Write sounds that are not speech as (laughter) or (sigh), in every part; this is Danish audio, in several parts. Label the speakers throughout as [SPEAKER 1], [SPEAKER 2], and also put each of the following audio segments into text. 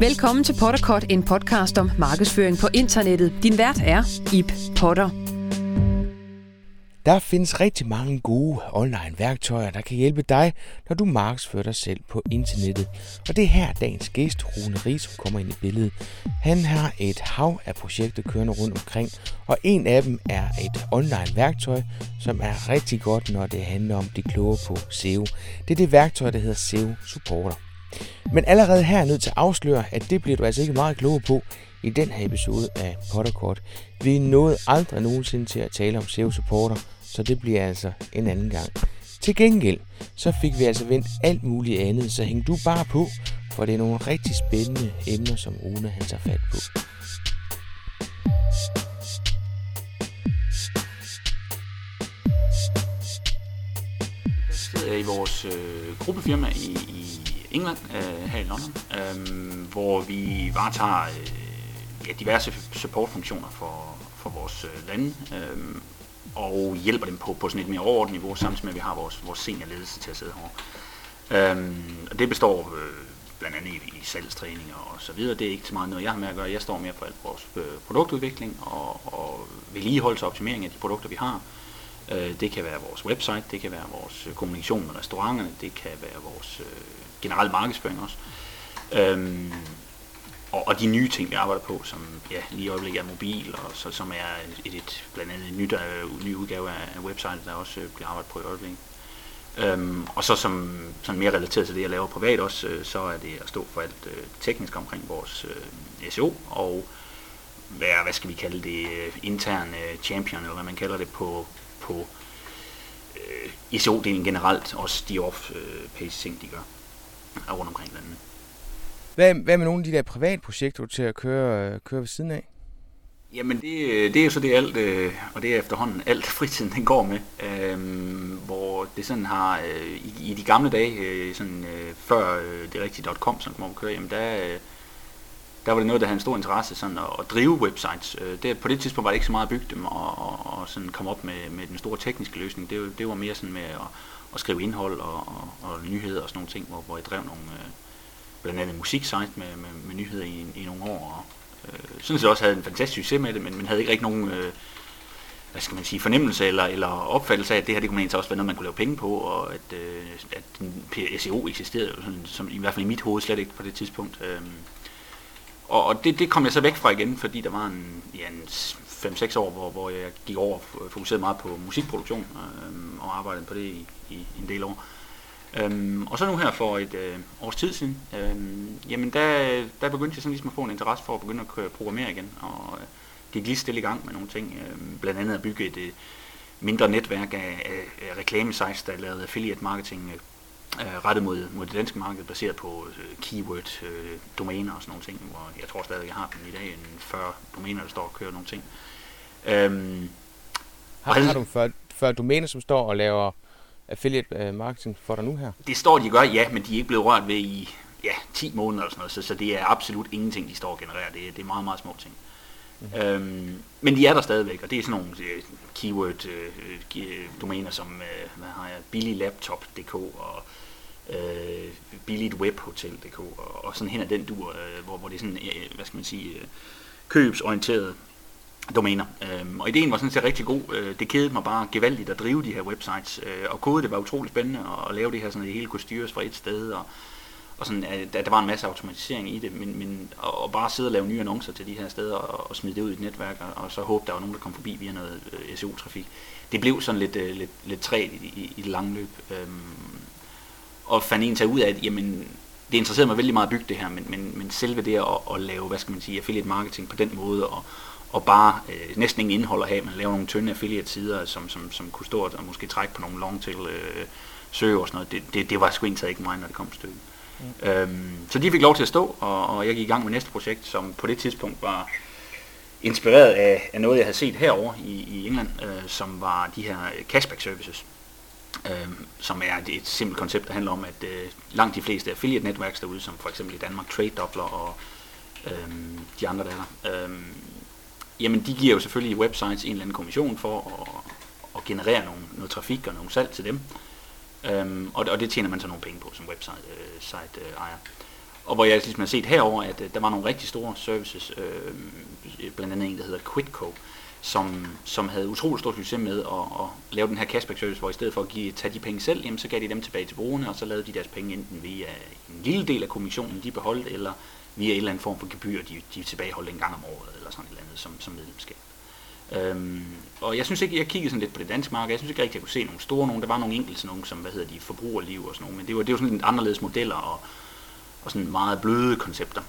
[SPEAKER 1] Velkommen til Potterkort, en podcast om markedsføring på internettet. Din vært er Ip Potter.
[SPEAKER 2] Der findes rigtig mange gode online værktøjer, der kan hjælpe dig, når du markedsfører dig selv på internettet. Og det er her dagens gæst, Rune Ries, kommer ind i billedet. Han har et hav af projekter kørende rundt omkring, og en af dem er et online værktøj, som er rigtig godt, når det handler om de kloge på SEO. Det er det værktøj, der hedder SEO Supporter. Men allerede her er jeg nødt til at afsløre, at det bliver du altså ikke meget klogere på i den her episode af Potterkort. Vi nåede aldrig nogensinde til at tale om SEO Supporter, så det bliver altså en anden gang. Til gengæld, så fik vi altså vendt alt muligt andet, så hæng du bare på, for det er nogle rigtig spændende emner, som Rune han tager fat på.
[SPEAKER 3] Der sidder i vores øh, gruppefirma i, i England, øh, her i London, øh, hvor vi varetager øh, ja, diverse supportfunktioner for, for vores øh, lande, øh, og hjælper dem på, på sådan et mere overordnet niveau, samtidig med at vi har vores, vores seniorledelse til at sidde her. Øhm, og det består øh, blandt andet i, i salgstræninger og så videre. Det er ikke så meget noget, jeg har med at gøre. Jeg står mere for alt vores øh, produktudvikling og, og vedligeholdelse og optimering af de produkter, vi har. Øh, det kan være vores website, det kan være vores øh, kommunikation med restauranterne, det kan være vores øh, generelle markedsføring også. Øhm, og, og de nye ting, vi arbejder på, som ja, lige i øjeblikket er mobil, og så, som er et, et, blandt andet en nyt, uh, ny udgave af, af website, der også uh, bliver arbejdet på i øjeblikket. Øhm, og så som sådan mere relateret til det, jeg laver privat også, øh, så er det at stå for alt øh, teknisk omkring vores øh, SEO, og være, hvad skal vi kalde det, øh, interne champion, eller hvad man kalder det på, på øh, SEO-delen generelt, også de off-page ting, de gør rundt omkring landet.
[SPEAKER 2] Hvad, hvad med nogle af de der private projekter, du til at køre, køre ved siden af?
[SPEAKER 3] Jamen det, det er jo så det alt, øh, og det er efterhånden alt (laughs) fritiden den går med, øhm, hvor det sådan har, øh, i, i de gamle dage, øh, sådan, øh, før øh, det rigtige .com, som man køre, jamen der, øh, der var det noget, der havde en stor interesse sådan at, at drive websites. Øh, det, på det tidspunkt var det ikke så meget at bygge dem og, og, og sådan komme op med, med den store tekniske løsning. Det, det var mere sådan med at, at skrive indhold og, og, og nyheder og sådan nogle ting, hvor, hvor jeg drev nogle... Øh, blandt andet en musiksite med, med, med nyheder i, i nogle år. Og, øh, sådan set også havde en fantastisk succes med det, men man havde ikke rigtig nogen øh, hvad skal man sige, fornemmelse eller, eller opfattelse af, at det her det kunne man også være noget, man kunne lave penge på, og at, øh, at SEO eksisterede, sådan, som i hvert fald i mit hoved slet ikke på det tidspunkt. Øh, og og det, det kom jeg så væk fra igen, fordi der var en, ja, en 5-6 år, hvor, hvor jeg gik over og fokuserede meget på musikproduktion øh, og arbejdede på det i, i en del år. Øhm, og så nu her for et øh, års tid siden, øhm, jamen der, der begyndte jeg sådan ligesom at få en interesse for at begynde at programmere igen, og øh, gik lige stille i gang med nogle ting, øh, blandt andet at bygge et øh, mindre netværk af, af, af reklamesites, der lavede affiliate marketing øh, rettet mod, mod det danske marked, baseret på øh, keyword, øh, domæner og sådan nogle ting, hvor jeg tror stadig, jeg har dem i dag, en 40 domæner, der står og kører nogle ting. Øhm,
[SPEAKER 2] har, har du 40, 40 domæner, som står og laver affiliate øh, marketing for dig nu her?
[SPEAKER 3] Det står de gør, ja, men de er ikke blevet rørt ved i ja, 10 måneder eller sådan noget, så, så det er absolut ingenting, de står og genererer. Det, det er meget, meget små ting. Mm-hmm. Øhm, men de er der stadigvæk, og det er sådan nogle uh, keyword uh, domæner som, uh, hvad har jeg, billiglaptop.dk og uh, billigtwebhotel.dk og, og sådan hen ad den dur, uh, hvor, hvor det er sådan, uh, hvad skal man sige, uh, købsorienteret domæner. Øhm, og ideen var sådan set rigtig god. Øh, det kedede mig bare gevaldigt at drive de her websites. Øh, og kode det var utrolig spændende at lave det her, sådan at det hele kunne styres fra et sted. Og, og sådan, at der var en masse automatisering i det, men, men og, bare sidde og lave nye annoncer til de her steder og, og smide det ud i et netværk, og, og så håbe, der var nogen, der kom forbi via noget øh, SEO-trafik. Det blev sådan lidt, øh, lidt, lidt træt i, i, i det lange løb. Øhm, og fandt en til ud af, at jamen, det interesserede mig vældig meget at bygge det her, men, men, men selve det at, at lave, hvad skal man sige, affiliate marketing på den måde, og, og bare øh, næsten ingen indhold at have. Man laver nogle tynde affiliate-sider, som, som, som kunne stå og måske trække på nogle long til øh, søge og sådan noget. Det, det, det var sgu egentlig ikke mig, når det kom til stykket. Mm. Øhm, så de fik lov til at stå, og, og jeg gik i gang med næste projekt, som på det tidspunkt var inspireret af, af noget, jeg havde set herover i, i England, øh, som var de her cashback services. Øh, som er et, et simpelt koncept, der handler om, at øh, langt de fleste affiliate-netværk derude, som for eksempel i Danmark Trade Doubler og øh, de andre der, øh, jamen de giver jo selvfølgelig websites en eller anden kommission for at, at generere nogle, noget trafik og nogle salg til dem. Øhm, og, og det tjener man så nogle penge på som website øh, site, øh, ejer. Og hvor jeg ligesom har set herover, at øh, der var nogle rigtig store services, øh, blandt andet en, der hedder Quidco, som, som havde utrolig stor succes med at, at lave den her cashback service, hvor i stedet for at give, tage de penge selv, jamen, så gav de dem tilbage til brugerne, og så lavede de deres penge enten via en lille del af kommissionen, de beholdt, eller via en eller anden form for gebyr, de, de tilbageholdt en gang om året, eller sådan et eller andet som, som medlemskab. Øhm, og jeg synes ikke, jeg kiggede sådan lidt på det danske marked, jeg synes ikke rigtig, jeg kunne se nogle store nogen, der var nogle enkelte nogen, som, hvad hedder de, forbrugerliv og sådan nogle, men det var, det var sådan lidt anderledes modeller og, og sådan meget bløde koncepter.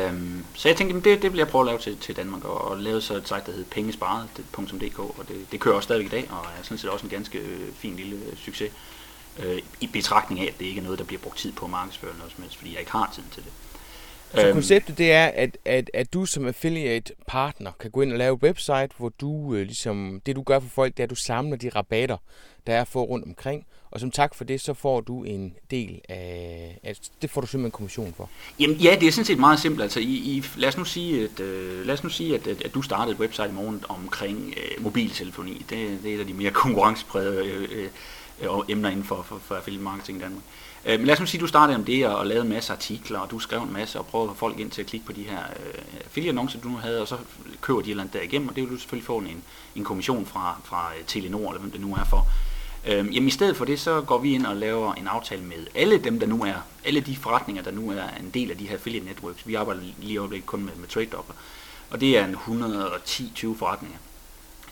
[SPEAKER 3] Øhm, så jeg tænkte, det, det vil jeg prøve at lave til, til Danmark, og, og lave så et site, der hedder pengesparet.dk, og det, det kører også stadigvæk i dag, og er sådan set også en ganske øh, fin lille øh, succes, øh, i betragtning af, at det ikke er noget, der bliver brugt tid på at markedsføre noget som helst, fordi jeg ikke har tid til det.
[SPEAKER 2] Så øhm, konceptet det er, at, at, at du som affiliate partner kan gå ind og lave website, hvor du øh, ligesom, det du gør for folk, det er, at du samler de rabatter, der er for rundt omkring, og som tak for det, så får du en del af, altså, det får du simpelthen kommission for.
[SPEAKER 3] Jamen ja, det er sådan set meget simpelt. Altså, i, i, lad os nu sige, at, øh, lad os nu sige at, at, at du startede et website i morgen omkring øh, mobiltelefoni. Det, det er et af de mere konkurrenceprægede øh, øh, emner inden for, for, for affiliate marketing i Danmark. Øh, Øh, men lad os nu sige, at du startede om det og, og lavede en masse artikler, og du skrev en masse og prøvede at få folk ind til at klikke på de her øh, affiliate-annoncer, du nu havde, og så køber de et eller andet der igennem, og det vil du selvfølgelig få en, en kommission fra, fra øh, Telenor, eller hvem det nu er for. Øh, jamen i stedet for det, så går vi ind og laver en aftale med alle dem, der nu er, alle de forretninger, der nu er en del af de her affiliate networks. Vi arbejder lige i øjeblikket kun med, med TradeDocker, og det er en 110-20 forretninger.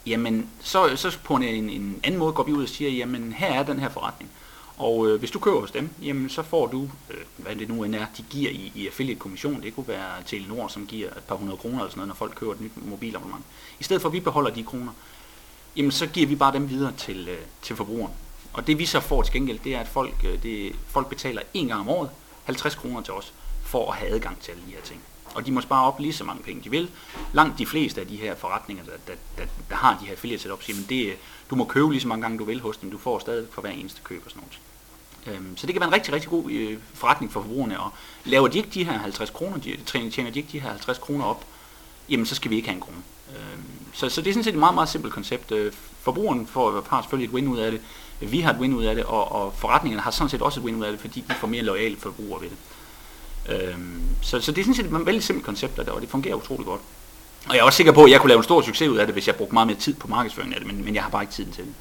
[SPEAKER 3] Jamen, så, så på en, en anden måde går vi ud og siger, jamen her er den her forretning. Og øh, hvis du køber hos dem, jamen så får du, øh, hvad det nu end er, de giver i, i affiliate-kommission. Det kunne være Telenor, som giver et par hundrede kroner eller sådan noget, når folk køber et nyt mobilabonnement. I stedet for at vi beholder de kroner, jamen så giver vi bare dem videre til, øh, til forbrugeren. Og det vi så får til gengæld, det er, at folk, øh, det, folk betaler en gang om året 50 kroner til os, for at have adgang til alle de her ting. Og de må spare op lige så mange penge, de vil. Langt de fleste af de her forretninger, der, der, der, der har de her affiliate setups, jamen det, du må købe lige så mange gange du vil hos dem, du får stadig for hver eneste køb og sådan noget. Øhm, så det kan være en rigtig, rigtig god øh, forretning for forbrugerne, og laver de ikke de her 50 kroner, de, tjener de ikke de her 50 kroner op, jamen så skal vi ikke have en krone. Øhm, så, så det er sådan set et meget, meget simpelt koncept. Øh, forbrugeren får, har selvfølgelig et win ud af det, vi har et win ud af det, og, og forretningerne har sådan set også et win ud af det, fordi de får mere lojale forbrugere ved det. Øhm, så, så det er sådan set et vældig simpelt koncept, og det fungerer utrolig godt. Og jeg er også sikker på, at jeg kunne lave en stor succes ud af det, hvis jeg brugte meget mere tid på markedsføringen af det, men, men jeg har bare ikke tiden til det.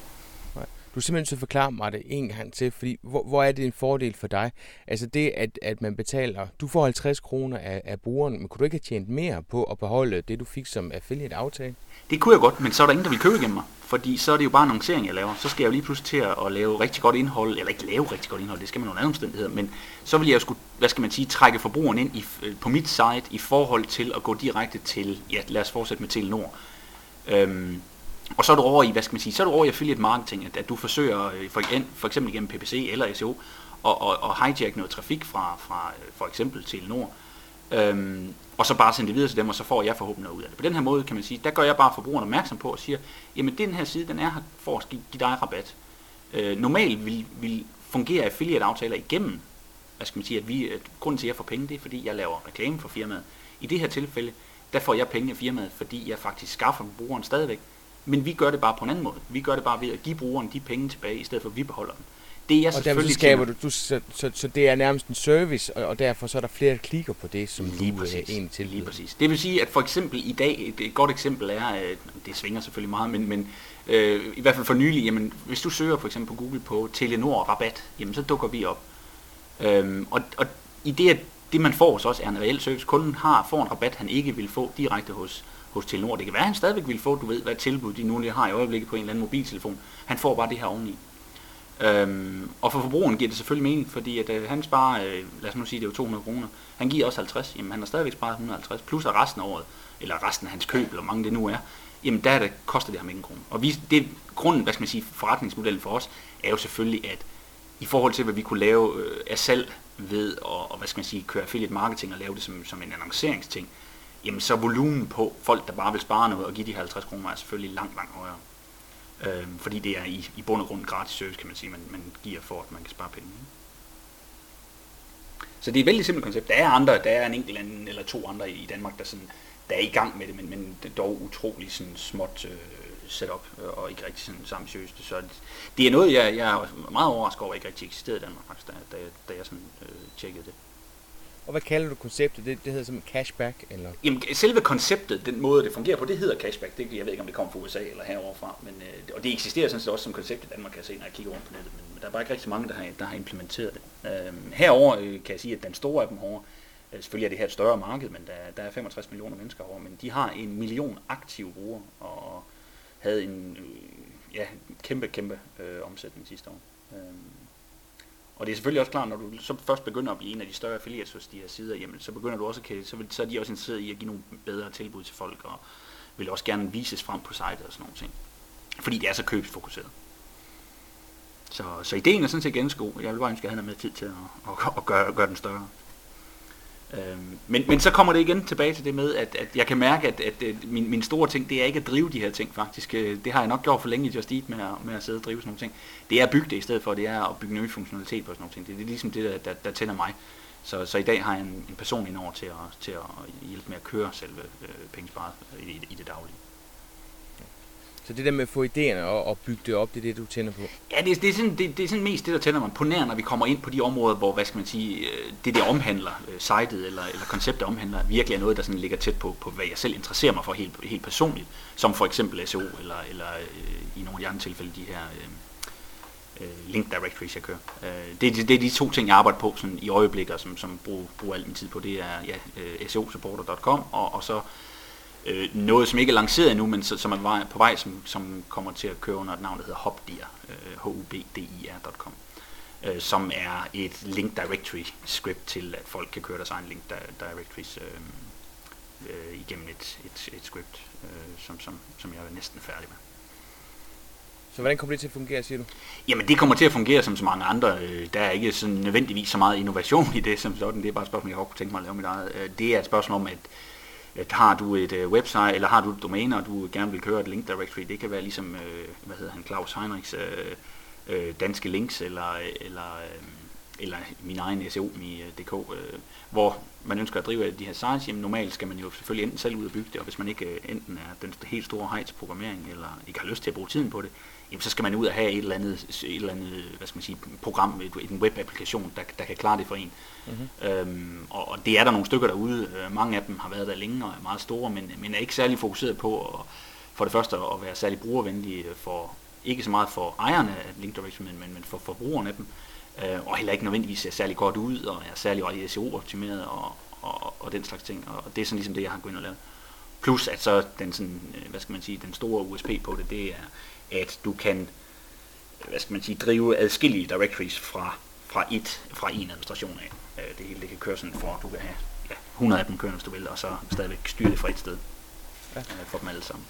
[SPEAKER 2] Du er simpelthen så forklare mig det en gang til, fordi hvor, hvor er det en fordel for dig? Altså det, at, at man betaler, du får 50 kroner af, af brugeren, men kunne du ikke have tjent mere på at beholde det, du fik som affiliate aftale?
[SPEAKER 3] Det kunne jeg godt, men så er der ingen, der vil købe igennem mig. Fordi så er det jo bare annoncering, jeg laver. Så skal jeg jo lige pludselig til at lave rigtig godt indhold, eller ikke lave rigtig godt indhold, det skal man under andre omstændigheder, men så vil jeg jo skulle, hvad skal man sige, trække forbrugeren ind i, øh, på mit site i forhold til at gå direkte til, ja lad os fortsætte med Telenor. Øhm, og så er du over i, hvad skal man sige, så er du over i affiliate marketing, at, at du forsøger øh, for, for eksempel gennem PPC eller SEO, og, og, og hijack noget trafik fra, fra øh, for eksempel Telenor, øhm, og så bare sende det videre til dem, og så får jeg forhåbentlig noget ud af det. På den her måde kan man sige, der gør jeg bare forbrugeren opmærksom på og siger, jamen den her side, den er her for at give, give dig rabat. Øh, normalt vil, vil fungere affiliate-aftaler igennem, hvad skal man sige, at vi, at grunden til, at jeg får penge, det er, fordi jeg laver reklame for firmaet. I det her tilfælde, der får jeg penge af firmaet, fordi jeg faktisk skaffer brugeren stadigvæk men vi gør det bare på en anden måde. Vi gør det bare ved at give brugeren de penge tilbage, i stedet for at vi beholder dem.
[SPEAKER 2] Det er og derfor skaber du, du så, så, så, det er nærmest en service, og, og derfor så er der flere klikker på det, som lige du præcis, er en til.
[SPEAKER 3] Lige præcis. Det vil sige, at for eksempel i dag, et, et godt eksempel er, at det svinger selvfølgelig meget, men, men øh, i hvert fald for nylig, jamen, hvis du søger for eksempel på Google på Telenor rabat, jamen så dukker vi op. Øhm, og, og i det, at det man får hos os er en reel service, kunden har, får en rabat, han ikke vil få direkte hos hos Telenor. Det kan være, at han stadigvæk vil få, du ved, hvad tilbud de nu lige har i øjeblikket på en eller anden mobiltelefon. Han får bare det her oveni. Øhm, og for forbrugeren giver det selvfølgelig mening, fordi at, øh, han sparer, øh, lad os nu sige, det er jo 200 kroner. Han giver også 50, jamen han har stadigvæk sparet 150, plus at resten af året, eller resten af hans køb, eller hvor mange det nu er, jamen der, det, koster det ham ingen kroner. Og vi, det, grunden, hvad skal man sige, forretningsmodellen for os, er jo selvfølgelig, at i forhold til, hvad vi kunne lave øh, af salg ved, og, og hvad skal man sige, køre affiliate marketing og lave det som, som en annonceringsting, jamen så volumen på folk, der bare vil spare noget og give de 50 kroner, er selvfølgelig langt, langt højere. Øh, fordi det er i, i bund og grund gratis service, kan man sige, man, man giver for, at man kan spare penge. Så det er et vældig simpelt koncept. Der er andre, der er en enkelt anden, eller to andre i Danmark, der, sådan, der er i gang med det, men, men det er dog utrolig sådan småt, øh, setup, øh, og ikke rigtig sådan, så. Så det er noget, jeg, jeg er meget overrasket over, ikke rigtig eksisterede i Danmark, faktisk, da, da, jeg, da jeg sådan, øh, tjekkede det.
[SPEAKER 2] Og hvad kalder du konceptet? Det, det hedder som cashback? Eller?
[SPEAKER 3] Jamen, selve konceptet, den måde det fungerer på, det hedder cashback. Det, jeg ved ikke, om det kommer fra USA eller herovre fra, men, øh, og det eksisterer sådan set også som koncept i Danmark, kan jeg se, når jeg kigger rundt på nettet, men, men der er bare ikke rigtig mange, der har, der har implementeret det. Øh, herover øh, kan jeg sige, at den store af dem herovre, øh, selvfølgelig er det her et større marked, men der, der er 65 millioner mennesker herovre, men de har en million aktive brugere, og havde en øh, ja, kæmpe, kæmpe øh, omsætning sidste år. Øh, og det er selvfølgelig også klart, når du så først begynder at blive en af de større affiliates hos de her sider, jamen, så begynder du også at, så, vil, så er de også interesseret i at give nogle bedre tilbud til folk, og vil også gerne vises frem på sitet og sådan nogle ting. Fordi det er så købsfokuseret. Så, så ideen er sådan set ganske god. Jeg vil bare ønske, at han har med tid til at, at, at gøre, gøre den større. Øhm, men, men så kommer det igen tilbage til det med, at, at jeg kan mærke, at, at, at min, min store ting, det er ikke at drive de her ting faktisk. Øh, det har jeg nok gjort for længe i Just Eat med at, med at sidde og drive sådan nogle ting. Det er at bygge det i stedet for, det er at bygge nye funktionalitet på sådan nogle ting. Det, det er ligesom det, der, der, der tænder mig. Så, så i dag har jeg en, en person indover til at, til at hjælpe med at køre selve øh, pengesparet i, i det daglige.
[SPEAKER 2] Så det der med at få idéerne og, og bygge det op, det er det, du tænder på?
[SPEAKER 3] Ja, det, det, er sådan, det, det er sådan mest det, der tænder mig på nær, når vi kommer ind på de områder, hvor, hvad skal man sige, øh, det der omhandler, øh, sitet eller, eller konceptet omhandler, virkelig er noget, der sådan ligger tæt på, på hvad jeg selv interesserer mig for helt, helt personligt, som for eksempel SEO, eller, eller øh, i nogle af de andre tilfælde, de her øh, øh, link directories, jeg kører. Øh, det, det, det er de to ting, jeg arbejder på sådan i øjeblikket, som, som bruger, bruger al min tid på. Det er ja, øh, seosupporter.com, og, og så øh, noget, som ikke er lanceret endnu, men så, som er på vej, som, som kommer til at køre under et navn, der hedder Hubdir, øh, hubdir.com, øh, som er et link directory script til, at folk kan køre deres egen link directories øh, øh, igennem et, et, et script, øh, som, som, som jeg er næsten færdig med.
[SPEAKER 2] Så hvordan kommer det til at fungere, siger du?
[SPEAKER 3] Jamen det kommer til at fungere som så mange andre. Øh, der er ikke sådan nødvendigvis så meget innovation i det som sådan. Det er bare et spørgsmål, jeg godt kunne tænke mig at lave mit eget. Øh, det er et spørgsmål om, at at har du et øh, website, eller har du et domæne, og du gerne vil køre et link directory, det kan være ligesom, øh, hvad hedder han, Claus Heinrichs øh, øh, danske links, eller, øh, eller, øh, eller min egen SEO.dk, øh, øh, hvor man ønsker at drive de her sites, jamen normalt skal man jo selvfølgelig enten selv ud og bygge det, og hvis man ikke øh, enten er den helt store hej til programmering, eller ikke har lyst til at bruge tiden på det, jamen så skal man ud og have et eller andet, et eller andet hvad skal man sige, program, et, en webapplikation, der, der kan klare det for en. Mm-hmm. Øhm, og, og det er der nogle stykker derude. Øh, mange af dem har været der længe og er meget store, men, men er ikke særlig fokuseret på at, for det første at være særlig brugervenlige for, ikke så meget for ejerne af Link Directory, men, men for forbrugerne af dem. Øh, og heller ikke nødvendigvis ser særlig godt ud, og er særlig SEO-optimeret og, og, og den slags ting. Og det er sådan ligesom det, jeg har gået ind og lavet. Plus at så den, sådan, øh, hvad skal man sige, den store USP på det, det er, at du kan hvad skal man sige, drive adskillige directories fra, fra, et, fra en administration af. Øh, det hele det kan køre sådan for, at du kan have ja, 100 af dem kørende, hvis du vil, og så stadigvæk styre det fra et sted ja. øh, for dem alle sammen.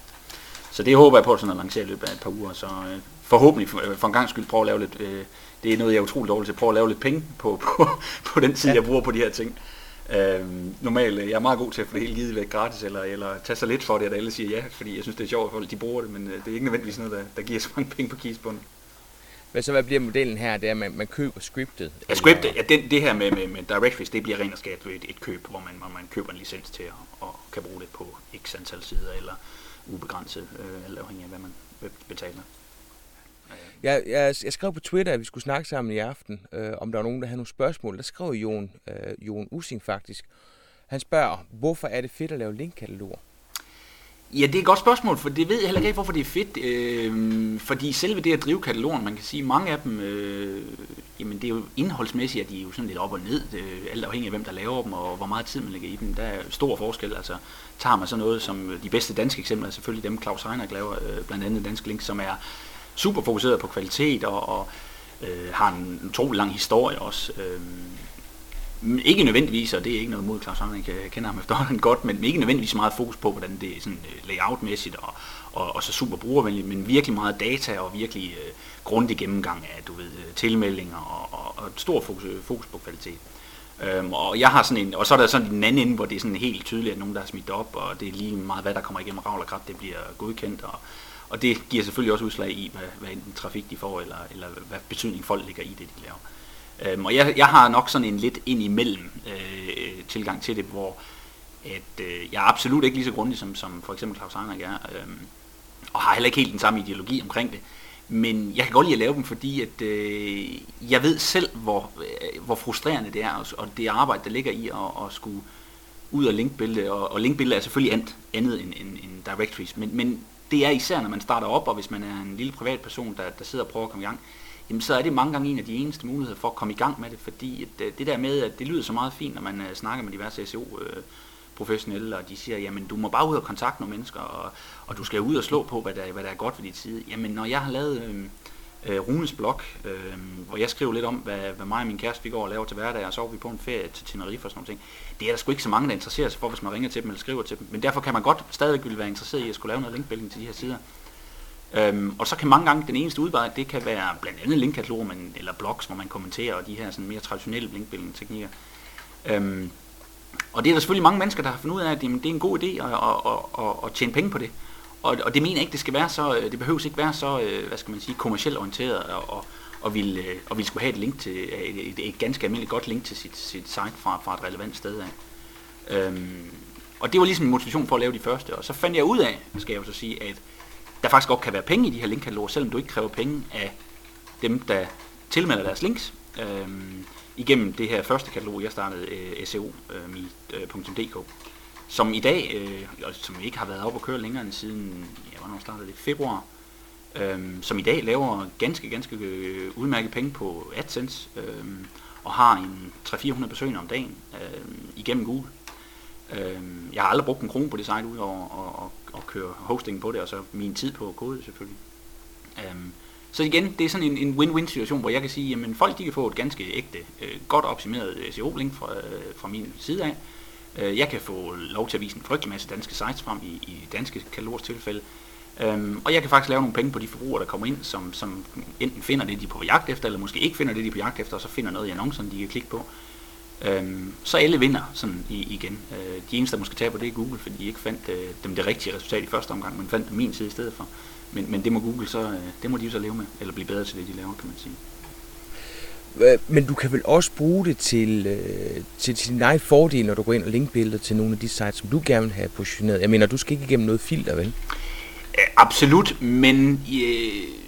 [SPEAKER 3] Så det håber jeg på sådan at lancere i løbet af et par uger, så øh, forhåbentlig for, øh, for en gang skyld prøve at lave lidt, øh, det er noget jeg er utrolig dårlig til, at prøve at lave lidt penge på, (laughs) på, på den tid, ja. jeg bruger på de her ting. Øh, normalt, jeg er meget god til at få det hele givet væk gratis, eller, eller tage sig lidt for det, at alle siger ja, fordi jeg synes, det er sjovt, at folk de bruger det, men øh, det er ikke nødvendigvis noget, der, der giver så mange penge på kiesbunden.
[SPEAKER 2] Hvad så hvad bliver modellen her? Det er, at man, man køber scriptet?
[SPEAKER 3] Ja, scriptet, ja, det, det her med, med, med directories, det bliver rent og skat et, et køb, hvor man, hvor man køber en licens til at, og kan bruge det på x antal sider, eller ubegrænset, øh, alt afhængig af, hvad man betaler.
[SPEAKER 2] Jeg, jeg, jeg skrev på Twitter, at vi skulle snakke sammen i aften, øh, om der var nogen, der havde nogle spørgsmål. Der skrev Jon, øh, Jon Using faktisk. Han spørger, hvorfor er det fedt at lave linkkataloger?
[SPEAKER 3] Ja, det er et godt spørgsmål, for det ved jeg heller ikke, hvorfor det er fedt. Øh, fordi selve det at drive katalogen, man kan sige, mange af dem, øh, jamen det er jo indholdsmæssigt, at de er jo sådan lidt op og ned, øh, alt afhængig af hvem der laver dem, og hvor meget tid man lægger i dem. Der er stor forskel, altså tager man så noget som de bedste danske eksempler, er selvfølgelig dem Claus Heiner laver, øh, blandt andet Dansk Link, som er super fokuseret på kvalitet og, og øh, har en utrolig lang historie også. Øh, ikke nødvendigvis, og det er ikke noget mod Claus Hamling, jeg kender ham efterhånden godt, men ikke nødvendigvis meget fokus på, hvordan det er sådan øh, layoutmæssigt og, og, og så super brugervenligt, men virkelig meget data og virkelig øh, grundig gennemgang af, du ved, øh, tilmeldinger og, og, og stor fokus, øh, fokus på kvalitet. Øhm, og jeg har sådan en, og så er der sådan en anden ende, hvor det er sådan helt tydeligt, at nogen der har smidt op, og det er lige meget, hvad der kommer igennem ravl og krat, det bliver godkendt, og, og det giver selvfølgelig også udslag i, hvad, hvad enten trafik de får, eller, eller hvad betydning folk ligger i det, de laver. Øhm, og jeg, jeg har nok sådan en lidt ind imellem øh, tilgang til det, hvor at, øh, jeg er absolut ikke lige så grundig som, som for eksempel Claus Heinrich er. Øhm, og har heller ikke helt den samme ideologi omkring det. Men jeg kan godt lide at lave dem, fordi at, øh, jeg ved selv, hvor, øh, hvor frustrerende det er, og, og det arbejde, der ligger i at, at skulle ud og linkbillede, og, og linkbillede er selvfølgelig andet, andet end, end, end directories, men, men det er især, når man starter op, og hvis man er en lille privatperson, der, der sidder og prøver at komme i gang, jamen så er det mange gange en af de eneste muligheder for at komme i gang med det, fordi at, øh, det der med, at det lyder så meget fint, når man øh, snakker med diverse SEO øh, professionelle, og de siger, jamen du må bare ud og kontakte nogle mennesker, og, og du skal ud og slå på, hvad der, hvad der er godt ved dit side. Jamen når jeg har lavet øh, øh, Runes blog, øh, hvor jeg skriver lidt om, hvad, hvad mig og min kæreste vi går og laver til hverdag, og så er vi på en ferie til Tenerife og sådan noget. Det er der sgu ikke så mange, der interesserer sig for, hvis man ringer til dem eller skriver til dem. Men derfor kan man godt stadigvæk være interesseret i at skulle lave noget linkbuilding til de her sider. Øhm, og så kan mange gange den eneste udvej, det kan være blandt andet linkkataloger, men, eller blogs, hvor man kommenterer, og de her sådan mere traditionelle linkbuilding teknikker. Øhm, og det er der selvfølgelig mange mennesker, der har fundet ud af, at jamen, det er en god idé at, at, at, at, at tjene penge på det. Og, og det mener jeg ikke, det skal være så, øh, det behøves ikke være så, øh, hvad skal man sige, kommercielt orienteret, og, og, øh, og vil, og vil skulle have et link til, et, et, et ganske almindeligt godt link til sit, sit site fra, fra et relevant sted af. Øhm, og det var ligesom en motivation for at lave de første, og så fandt jeg ud af, skal jeg jo så sige, at der faktisk godt kan være penge i de her linkkataloger, selvom du ikke kræver penge af dem, der tilmelder deres links. Øhm, igennem det her første katalog, jeg startede, øh, seo.dk, øh, som i dag, øh, som ikke har været op og køre længere end siden, ja, hvornår startede det, februar, øh, som i dag laver ganske, ganske øh, udmærket penge på AdSense, øh, og har en 300-400 besøgende om dagen øh, igennem Google. Øh, jeg har aldrig brugt en krone på det site, udover at, at, at køre hosting på det, og så min tid på kode selvfølgelig. Øh, så igen, det er sådan en, en win-win situation, hvor jeg kan sige, jamen folk de kan få et ganske ægte, øh, godt optimeret SEO-link fra, øh, fra min side af. Øh, jeg kan få lov til at vise en frygtelig masse danske sites frem i, i danske katalogers tilfælde. Øhm, og jeg kan faktisk lave nogle penge på de forbrugere, der kommer ind, som, som enten finder det, de er på jagt efter, eller måske ikke finder det, de er på jagt efter, og så finder noget i annoncerne, de kan klikke på. Øhm, så alle vinder sådan i, igen. Øh, de eneste, der måske taber, det er Google, fordi de ikke fandt øh, dem det rigtige resultat i første omgang, men fandt min side i stedet for. Men, men det må Google så, øh, det må de så leve med, eller blive bedre til det, de laver, kan man sige.
[SPEAKER 2] Men du kan vel også bruge det til, øh, til, til din egen fordel, når du går ind og linkbilleder til nogle af de sites, som du gerne vil have positioneret. Jeg mener, du skal ikke igennem noget filter, vel?
[SPEAKER 3] Absolut, men øh,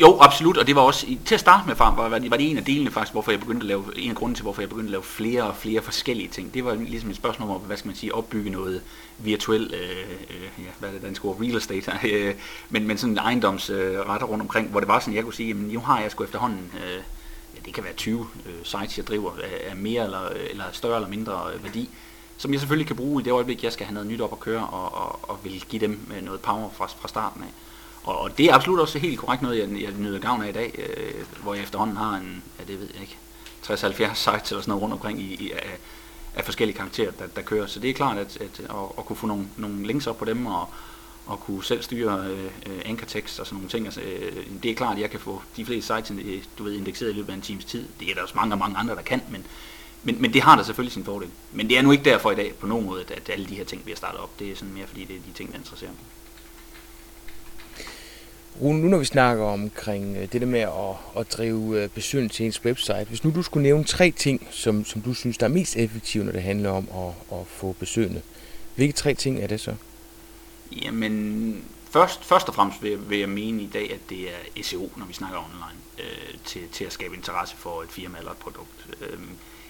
[SPEAKER 3] jo, absolut, og det var også, til at starte med var, var, det, var det en af delene faktisk, hvorfor jeg begyndte at lave, en af grunden til, hvorfor jeg begyndte at lave flere og flere forskellige ting. Det var ligesom et spørgsmål om, hvad skal man sige, opbygge noget virtuel, øh, øh, ja, hvad er det danske ord, real estate, (laughs) øh, men, men sådan ejendomsretter øh, rundt omkring, hvor det var sådan, jeg kunne sige, jamen nu har jeg sgu efterhånden, øh, ja, det kan være 20 øh, sites, jeg driver, af, af mere eller, eller større eller mindre øh, værdi, som jeg selvfølgelig kan bruge i det øjeblik, jeg skal have noget nyt op at køre, og, og, og vil give dem øh, noget power fra, fra starten af. Og, og det er absolut også helt korrekt noget, jeg, jeg nyder gavn af i dag, øh, hvor jeg efterhånden har en, ja det ved jeg ikke, 60-70 sites eller sådan noget rundt omkring i, i af, af forskellige karakterer, der, der kører. Så det er klart, at, at, at, at kunne få nogle, nogle links op på dem, og, og kunne selv styre øh, ankertekst og sådan nogle ting. Altså, øh, det er klart, at jeg kan få de fleste sites du ved, indekseret i løbet af en times tid. Det er der også mange og mange andre, der kan, men, men, men det har da selvfølgelig sin fordel. Men det er nu ikke derfor i dag på nogen måde, at, at alle de her ting bliver startet op. Det er sådan mere, fordi det er de ting, der interesserer mig.
[SPEAKER 2] Rune, nu når vi snakker omkring øh, det der med at, at drive øh, besøg til ens website, hvis nu du skulle nævne tre ting, som, som du synes, der er mest effektive, når det handler om at, at få besøgende, hvilke tre ting er det så?
[SPEAKER 3] Jamen, først, først og fremmest vil, vil jeg mene i dag, at det er SEO, når vi snakker online, øh, til, til at skabe interesse for et firma eller et produkt. Øh,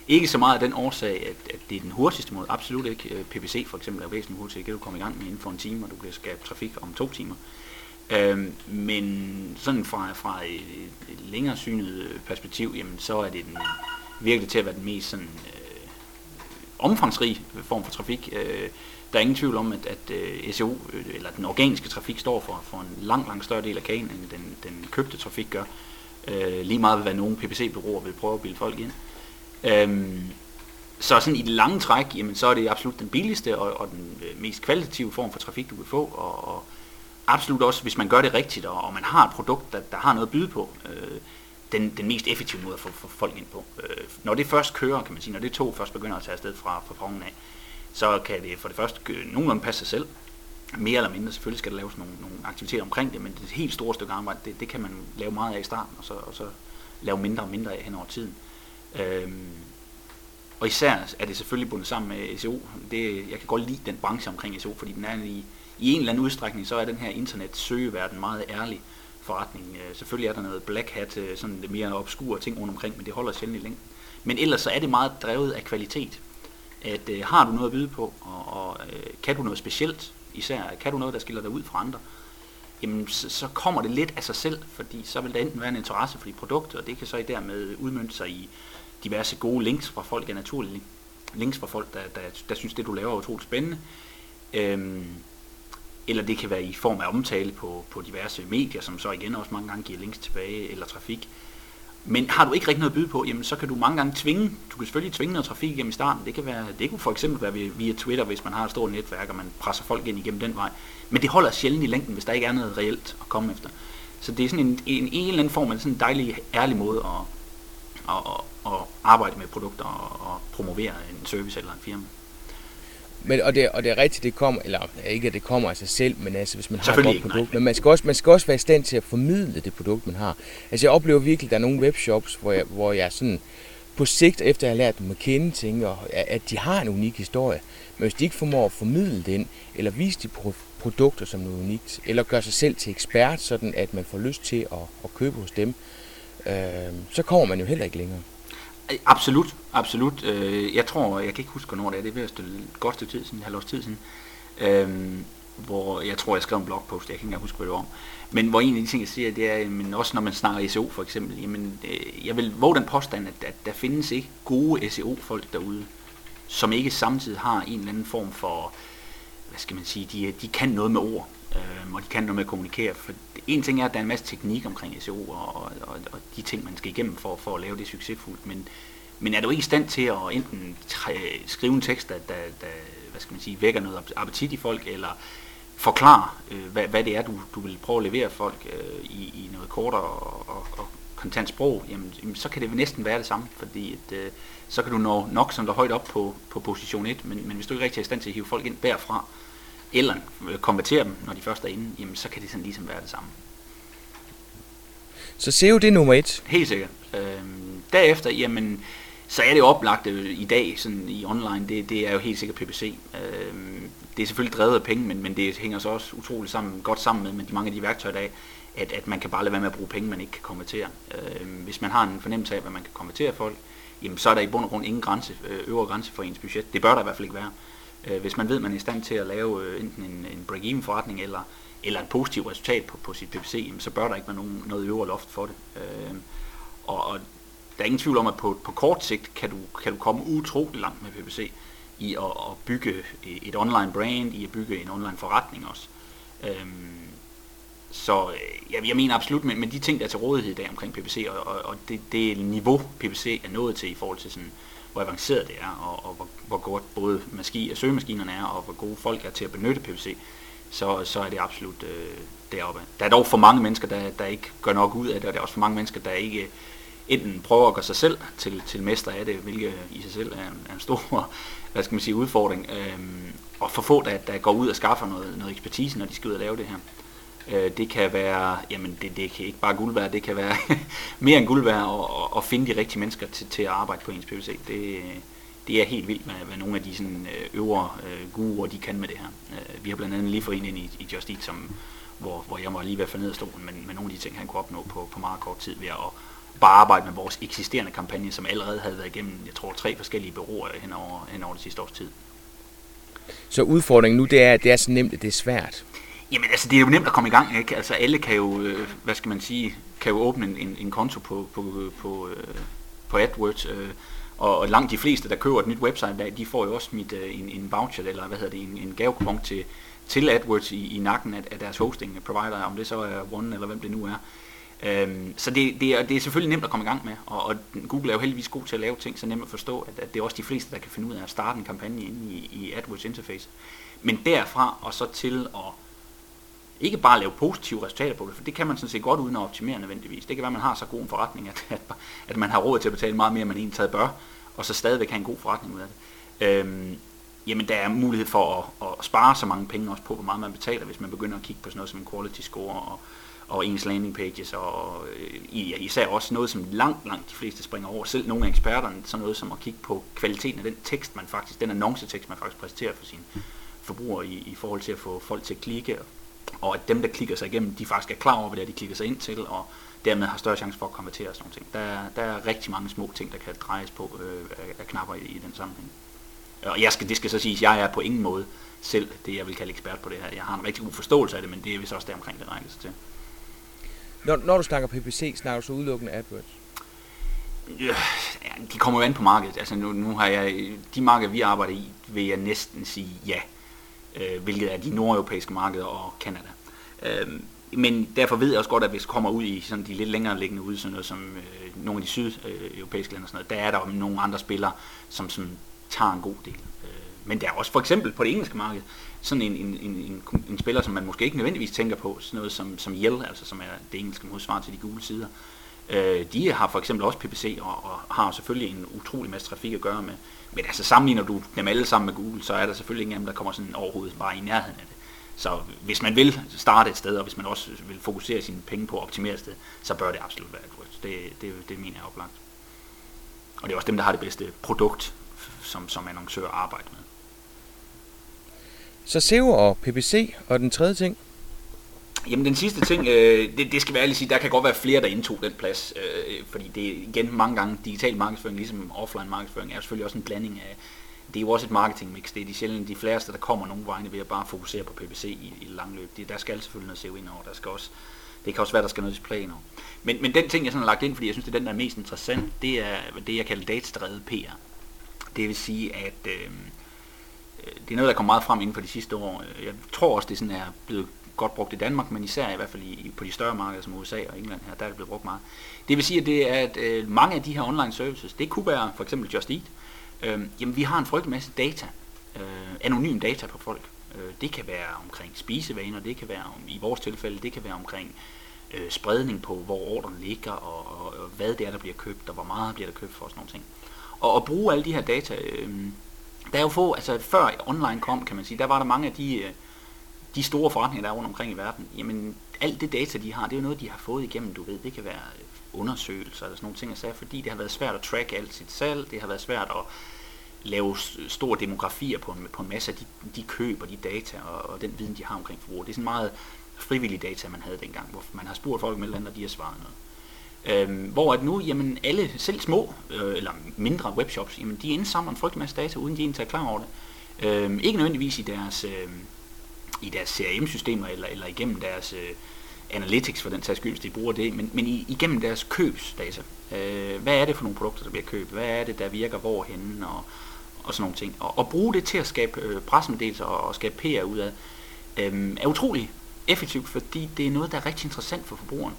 [SPEAKER 3] ikke så meget af den årsag, at, at det er den hurtigste måde, absolut ikke. Øh, PPC for eksempel er væsentligt hurtigt, det kan du komme i gang med inden for en time, og du kan skabe trafik om to timer. Øh, men sådan fra, fra et, et længere synet øh, perspektiv, jamen, så er det den, øh, virkelig til at være den mest sådan, øh, omfangsrige form for trafik. Øh, der er ingen tvivl om, at, at øh, uh, SEO, øh, eller den organiske trafik, står for, for en lang, lang større del af kagen, end den, den købte trafik gør. Uh, lige meget hvad nogle PPC-byråer vil prøve at bilde folk ind. Um, så sådan i det lange træk, jamen, så er det absolut den billigste og, og den mest kvalitative form for trafik, du kan få. Og, og absolut også, hvis man gør det rigtigt, og, og man har et produkt, der, der har noget at byde på, øh, den, den mest effektive måde at få, få folk ind på. Øh, når det først kører, kan man sige, når det to først begynder at tage afsted fra, fra af, så kan det for det første nogenlunde passe sig selv. Mere eller mindre, selvfølgelig skal der laves nogle, nogle aktiviteter omkring det, men det helt store stykke arbejde, det, det kan man lave meget af i starten, og så, og så lave mindre og mindre af hen over tiden. Øhm, og især er det selvfølgelig bundet sammen med SEO. Det, jeg kan godt lide den branche omkring SEO, fordi den er i, i en eller anden udstrækning, så er den her internet søgeverden meget ærlig forretning. Øh, selvfølgelig er der noget black hat, øh, sådan mere obskure ting rundt omkring, men det holder sjældent i længden. Men ellers så er det meget drevet af kvalitet. At øh, har du noget at byde på, og, og øh, kan du noget specielt, især kan du noget, der skiller dig ud fra andre, jamen så, så kommer det lidt af sig selv, fordi så vil der enten være en interesse for dit produkt, og det kan så i dermed udmønte sig i diverse gode links fra folk, ja naturlige links fra folk, der, der, der synes, det du laver er utroligt spændende. Øhm, eller det kan være i form af omtale på, på diverse medier, som så igen også mange gange giver links tilbage, eller trafik. Men har du ikke rigtig noget at byde på, jamen så kan du mange gange tvinge, du kan selvfølgelig tvinge noget trafik igennem i starten. Det kan være, det kunne for eksempel være via Twitter, hvis man har et stort netværk, og man presser folk ind igennem den vej. Men det holder sjældent i længden, hvis der ikke er noget reelt at komme efter. Så det er sådan en, en, en eller anden form af sådan en dejlig, ærlig måde at, at, at, at arbejde med produkter og, og promovere en service eller en firma.
[SPEAKER 2] Men, og, det, og det er rigtigt, det kommer, eller ikke at det kommer af sig selv, men altså hvis man har et godt produkt, nej. men man skal, også, man skal også være i stand til at formidle det produkt, man har. Altså jeg oplever virkelig, at der er nogle webshops, hvor jeg, hvor jeg sådan på sigt, efter jeg har lært dem at kende, tænker, at de har en unik historie. Men hvis de ikke formår at formidle den, eller vise de produkter som noget unikt, eller gøre sig selv til ekspert, sådan at man får lyst til at, at købe hos dem, øh, så kommer man jo heller ikke længere.
[SPEAKER 3] Absolut, absolut. Øh, jeg tror, jeg kan ikke huske, hvornår det er, det er ved at stille godt stykke tid siden, halvårs tid siden, øhm, hvor jeg tror, jeg skrev en blogpost, jeg kan ikke engang huske, hvad det var om. Men hvor en af de ting, jeg siger, det er, men også når man snakker SEO for eksempel, jamen, øh, jeg vil våge den påstand, at, at der findes ikke gode SEO-folk derude, som ikke samtidig har en eller anden form for, hvad skal man sige, de, de kan noget med ord, øh, og de kan noget med at kommunikere. For en ting er, at der er en masse teknik omkring SEO og, og, og, og de ting, man skal igennem for, for at lave det succesfuldt, men, men er du ikke i stand til at enten skrive en tekst, der, der, der hvad skal man sige, vækker noget appetit i folk, eller forklare, øh, hvad, hvad det er, du, du vil prøve at levere folk øh, i, i noget kortere og, og, og kontant sprog, jamen, jamen, så kan det næsten være det samme, fordi at, øh, så kan du nå nok som der højt op på, på position 1, men, men hvis du ikke rigtig er i stand til at hive folk ind derfra, eller konvertere dem, når de først er inde, jamen så kan det sådan ligesom være det samme.
[SPEAKER 2] Så SEO det er nummer et?
[SPEAKER 3] Helt sikkert. Øhm, derefter, jamen, så er det oplagt i dag sådan i online, det, det er jo helt sikkert PPC. Øhm, det er selvfølgelig drevet af penge, men, men det hænger så også utroligt sammen, godt sammen med, med de mange af de værktøjer, der er, at, at man kan bare lade være med at bruge penge, man ikke kan konvertere. Øhm, hvis man har en fornemmelse af, hvad man kan konvertere folk, jamen så er der i bund og grund ingen grænse, øh, øvre grænse for ens budget. Det bør der i hvert fald ikke være. Øh, hvis man ved, at man er i stand til at lave øh, enten en, en break-even forretning eller, eller et positivt resultat på, på sit PPC, så bør der ikke være nogen, noget øvre loft for det. Øh, og, og der er ingen tvivl om, at på, på kort sigt kan du, kan du komme utrolig langt med PPC i at, at bygge et online brand, i at bygge en online forretning også. Øhm, så øh, jeg, jeg mener absolut, men, men de ting, der er til rådighed i dag omkring PPC, og, og, og det, det niveau, PPC er nået til i forhold til sådan hvor avanceret det er, og, og hvor, hvor godt både maski, søgemaskinerne er, og hvor gode folk er til at benytte PPC, så, så er det absolut øh, deroppe. Der er dog for mange mennesker, der, der ikke gør nok ud af det, og der er også for mange mennesker, der ikke enten prøver at gøre sig selv til, til mester af det, hvilket i sig selv er en, er en stor (laughs) hvad skal man sige, udfordring, øhm, og for få, der, der går ud og skaffer noget, noget ekspertise, når de skal ud og lave det her. Øh, det kan være, jamen det, det kan ikke bare guld være, det kan være (laughs) mere end guld være at, at finde de rigtige mennesker til, til at arbejde på ens PVC. Det, det er helt vildt, hvad, hvad nogle af de sådan, øh, øvre øh, guruer, de kan med det her. Øh, vi har blandt andet lige fået en ind i, i Just Eat, som, hvor, hvor jeg må lige være for ned af stolen, men, men nogle af de ting, han kunne opnå på, på meget kort tid ved at bare arbejde med vores eksisterende kampagne, som allerede havde været igennem, jeg tror, tre forskellige bureauer hen over, hen over det sidste års tid.
[SPEAKER 2] Så udfordringen nu, det er, at det er så nemt, at det er svært.
[SPEAKER 3] Jamen altså, det er jo nemt at komme i gang, ikke? Altså alle kan jo, øh, hvad skal man sige, kan jo åbne en, en, en konto på, på, på, øh, på AdWords, øh, og, og langt de fleste, der køber et nyt website, der, de får jo også mit, øh, en, en voucher, eller hvad hedder det, en, en gavekupon til, til AdWords i, i nakken af, af deres hosting provider, om det så er One eller hvem det nu er. Øhm, så det, det, er, det er selvfølgelig nemt at komme i gang med, og, og Google er jo heldigvis god til at lave ting, så nemt at forstå, at, at det er også de fleste, der kan finde ud af at starte en kampagne inde i, i AdWords interface. Men derfra og så til at ikke bare lave positive resultater på det, for det kan man sådan set godt uden at optimere nødvendigvis. Det kan være, at man har så god en forretning, at, at, at man har råd til at betale meget mere, end man egentlig bør, og så stadigvæk have en god forretning ud af det. Øhm, jamen der er mulighed for at, at spare så mange penge også på, hvor meget man betaler, hvis man begynder at kigge på sådan noget som en quality score og, og ens landing pages, og øh, især også noget, som langt, langt de fleste springer over. Selv nogle af eksperterne, sådan noget som at kigge på kvaliteten af den tekst, man faktisk, den annoncetekst, man faktisk præsenterer for sin, forbrugere i, i forhold til at få folk til at klikke, og at dem, der klikker sig igennem, de faktisk er klar over, hvad det er, de klikker sig ind til, og dermed har større chance for at konvertere og sådan noget. Der, er, der er rigtig mange små ting, der kan drejes på øh, af, knapper i, i den sammenhæng. Og jeg skal, det skal så siges, jeg er på ingen måde selv det, jeg vil kalde ekspert på det her. Jeg har en rigtig god forståelse af det, men det er vist også der omkring, det rækker sig til.
[SPEAKER 2] Når, når du snakker PPC, snakker du så udelukkende AdWords?
[SPEAKER 3] Ja, de kommer jo an på markedet. Altså nu, nu har jeg, de markeder, vi arbejder i, vil jeg næsten sige ja. Øh, øh, hvilket er de nordeuropæiske markeder og Kanada. Øh, men derfor ved jeg også godt, at hvis vi kommer ud i sådan de lidt længere liggende ude, sådan noget som øh, nogle af de sydeuropæiske lande og sådan noget, der er der nogle andre spillere, som, som tager en god del. Øh, men der er også for eksempel på det engelske marked, sådan en, en, en, en, en spiller, som man måske ikke nødvendigvis tænker på, sådan noget som, som Yell, altså som er det engelske modsvar til de gule sider. Øh, de har for eksempel også PPC og, og har selvfølgelig en utrolig masse trafik at gøre med. Men altså sammenligner du dem alle sammen med Google, så er der selvfølgelig ingen af dem, der kommer sådan overhovedet bare i nærheden af det. Så hvis man vil starte et sted, og hvis man også vil fokusere sine penge på at optimere et sted, så bør det absolut være AdWords. Det, det, det mener jeg oplagt. Og det er også dem, der har det bedste produkt, som, som annoncør arbejder med.
[SPEAKER 2] Så SEO og PPC, og den tredje ting?
[SPEAKER 3] Jamen den sidste ting, øh, det, det skal være ærligt sige, der kan godt være flere, der indtog den plads, øh, øh, fordi det er igen mange gange digital markedsføring, ligesom offline markedsføring, er selvfølgelig også en blanding af, det er jo også et marketing mix, det er de sjældent de fleste, der kommer nogle vegne ved at bare fokusere på PPC i, i langløb. Det, der skal selvfølgelig noget SEO ind over, der skal også, det kan også være, der skal noget display ind over. Men, men den ting, jeg sådan har lagt ind, fordi jeg synes, det er den, der er mest interessant, det er det, jeg kalder datadrevet PR. Det vil sige, at øh, øh det er noget, der kommer meget frem inden for de sidste år. Jeg tror også, det sådan er blevet godt brugt i Danmark, men især i hvert fald i, på de større markeder som USA og England her, der er det blevet brugt meget. Det vil sige, at, det er, at øh, mange af de her online services, det kunne være for eksempel Just Eat, øh, jamen vi har en frygtelig masse data, øh, anonym data på folk. Øh, det kan være omkring spisevaner, det kan være om, i vores tilfælde, det kan være omkring øh, spredning på, hvor ordren ligger, og, og, og hvad det er, der bliver købt, og hvor meget bliver der købt for, og sådan nogle ting. Og at bruge alle de her data, øh, der er jo få, altså før online kom, kan man sige, der var der mange af de, øh, de store forretninger, der er rundt omkring i verden, jamen alt det data, de har, det er jo noget, de har fået igennem, du ved, det kan være undersøgelser eller sådan nogle ting, så fordi det har været svært at track alt sit salg, det har været svært at lave store demografier på en, på en masse af de, de køb og de data og, og den viden, de har omkring forbrug. Det er sådan meget frivillig data, man havde dengang, hvor man har spurgt folk med eller andet, og de har svaret noget. Øhm, hvor at nu, jamen alle, selv små øh, eller mindre webshops, jamen de indsamler en frygtelig masse data, uden de egentlig er klar over det. Øhm, ikke nødvendigvis i deres, øh, i deres CRM-systemer eller, eller igennem deres øh, analytics for den sags skyld, hvis de bruger det, men, men i, igennem deres købsdata. Øh, hvad er det for nogle produkter, der bliver købt? Hvad er det, der virker hvorhenne? Og, og sådan nogle ting. Og, og bruge det til at skabe øh, pressemeddelelser og, og skabe PR ud af, øh, er utrolig effektivt, fordi det er noget, der er rigtig interessant for forbrugeren.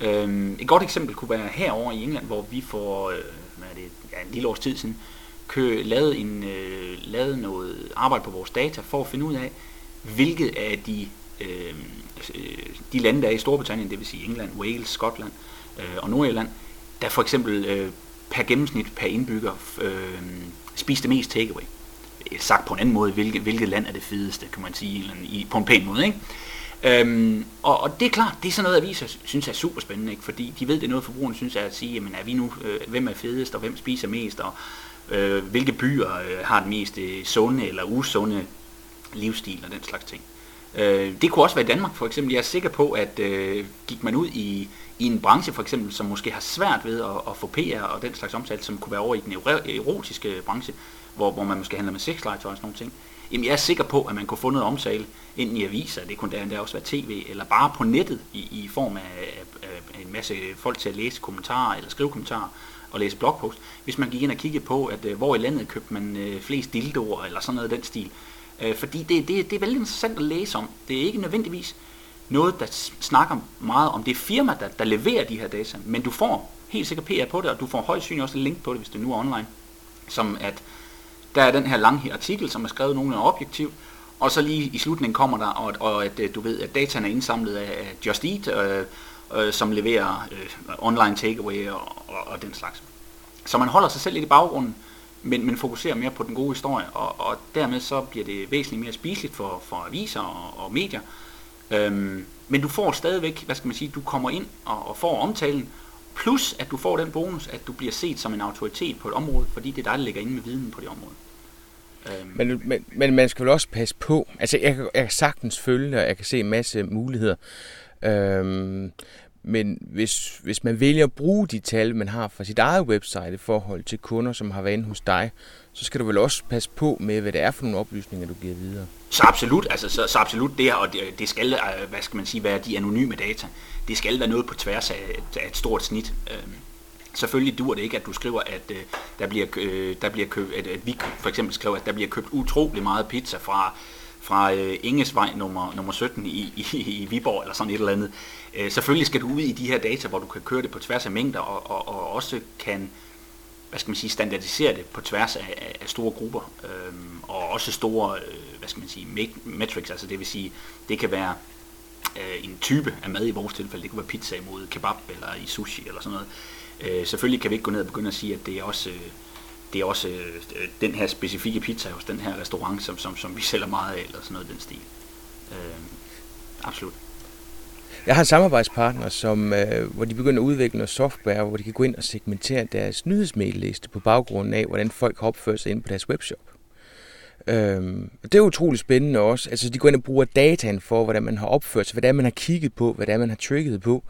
[SPEAKER 3] Øh, et godt eksempel kunne være herover i England, hvor vi for øh, hvad er det, ja, en lille års tid siden kø, lavede, en, øh, lavede noget arbejde på vores data for at finde ud af, hvilket af de, øh, øh, de lande, der er i Storbritannien, det vil sige England, Wales, Skotland øh, og Nordirland, der for eksempel øh, per gennemsnit per indbygger øh, spiste mest takeaway. Sagt på en anden måde, hvilket, hvilket land er det fedeste, kan man sige, eller i, på en pæn måde. Ikke? Øhm, og, og det er klart, det er sådan noget, aviser synes er super spændende, ikke? fordi de ved, det er noget, forbrugerne synes er at sige, jamen er vi nu, øh, hvem er fedest, og hvem spiser mest, og øh, hvilke byer øh, har den mest øh, sunde eller usunde livsstil og den slags ting. Øh, det kunne også være i Danmark for eksempel. Jeg er sikker på, at øh, gik man ud i, i en branche for eksempel, som måske har svært ved at, at få PR og den slags omtale, som kunne være over i den erotiske branche, hvor, hvor man måske handler med sexlegetøj og sådan nogle ting, Jamen jeg er sikker på, at man kunne få noget omtale, enten i aviser, det kunne der også være tv, eller bare på nettet i, i form af, af, af en masse folk til at læse kommentarer eller skrive kommentarer og læse blogpost. Hvis man gik ind og kiggede på, at øh, hvor i landet købte man øh, flest dildoer eller sådan noget af den stil. Øh, fordi det, det, det er veldig interessant at læse om. Det er ikke nødvendigvis noget, der snakker meget om det firma, der, der leverer de her data, men du får helt sikkert PR på det, og du får højst synligt også en link på det, hvis det nu er online, som at der er den her lange artikel, som er skrevet nogenlunde objektivt, og så lige i slutningen kommer der, og, og at øh, du ved, at dataen er indsamlet af Just Eat, øh, øh, som leverer øh, online takeaway og, og, og den slags. Så man holder sig selv lidt i baggrunden, men, men fokuserer mere på den gode historie, og, og dermed så bliver det væsentligt mere spiseligt for, for aviser og, og medier. Øhm, men du får stadigvæk, hvad skal man sige, du kommer ind og, og får omtalen, plus at du får den bonus, at du bliver set som en autoritet på et område, fordi det er dig, der ligger inde med viden på det område.
[SPEAKER 2] Øhm. Men, men, men man skal vel også passe på. Altså, jeg, jeg kan sagtens følge og jeg kan se en masse muligheder. Øhm, men hvis, hvis man vælger at bruge de tal, man har fra sit eget website i forhold til kunder, som har været inde hos dig, så skal du vel også passe på med, hvad det er for nogle oplysninger, du giver videre.
[SPEAKER 3] Så absolut, altså så, så absolut det, og det, det skal, øh, hvad skal man sige, være de anonyme data. Det skal være noget på tværs af et, af et stort snit. Øhm, selvfølgelig dur det ikke, at du skriver, at øh, der bliver, øh, der bliver købt, at, at vi for eksempel skriver, at der bliver købt utrolig meget pizza fra fra øh, Ingesvej nummer, nummer 17 i, i, i Viborg eller sådan et eller andet. Øh, selvfølgelig skal du ud i de her data, hvor du kan køre det på tværs af mængder og, og, og også kan hvad skal man sige, standardisere det på tværs af, af store grupper, øh, og også store, øh, hvad skal man sige, metrics, altså det vil sige, det kan være øh, en type af mad i vores tilfælde, det kunne være pizza imod kebab eller i sushi eller sådan noget. Øh, selvfølgelig kan vi ikke gå ned og begynde at sige, at det er også, øh, det er også øh, den her specifikke pizza hos den her restaurant, som, som, som vi sælger meget af, eller sådan noget den stil. Øh, absolut.
[SPEAKER 2] Jeg har en samarbejdspartner, som, øh, hvor de begynder at udvikle noget software, hvor de kan gå ind og segmentere deres nyhedsmailliste på baggrund af, hvordan folk har opført sig ind på deres webshop. Øhm, det er utrolig spændende også. Altså, de går ind og bruger dataen for, hvordan man har opført sig, hvordan man har kigget på, hvordan man har trigget på,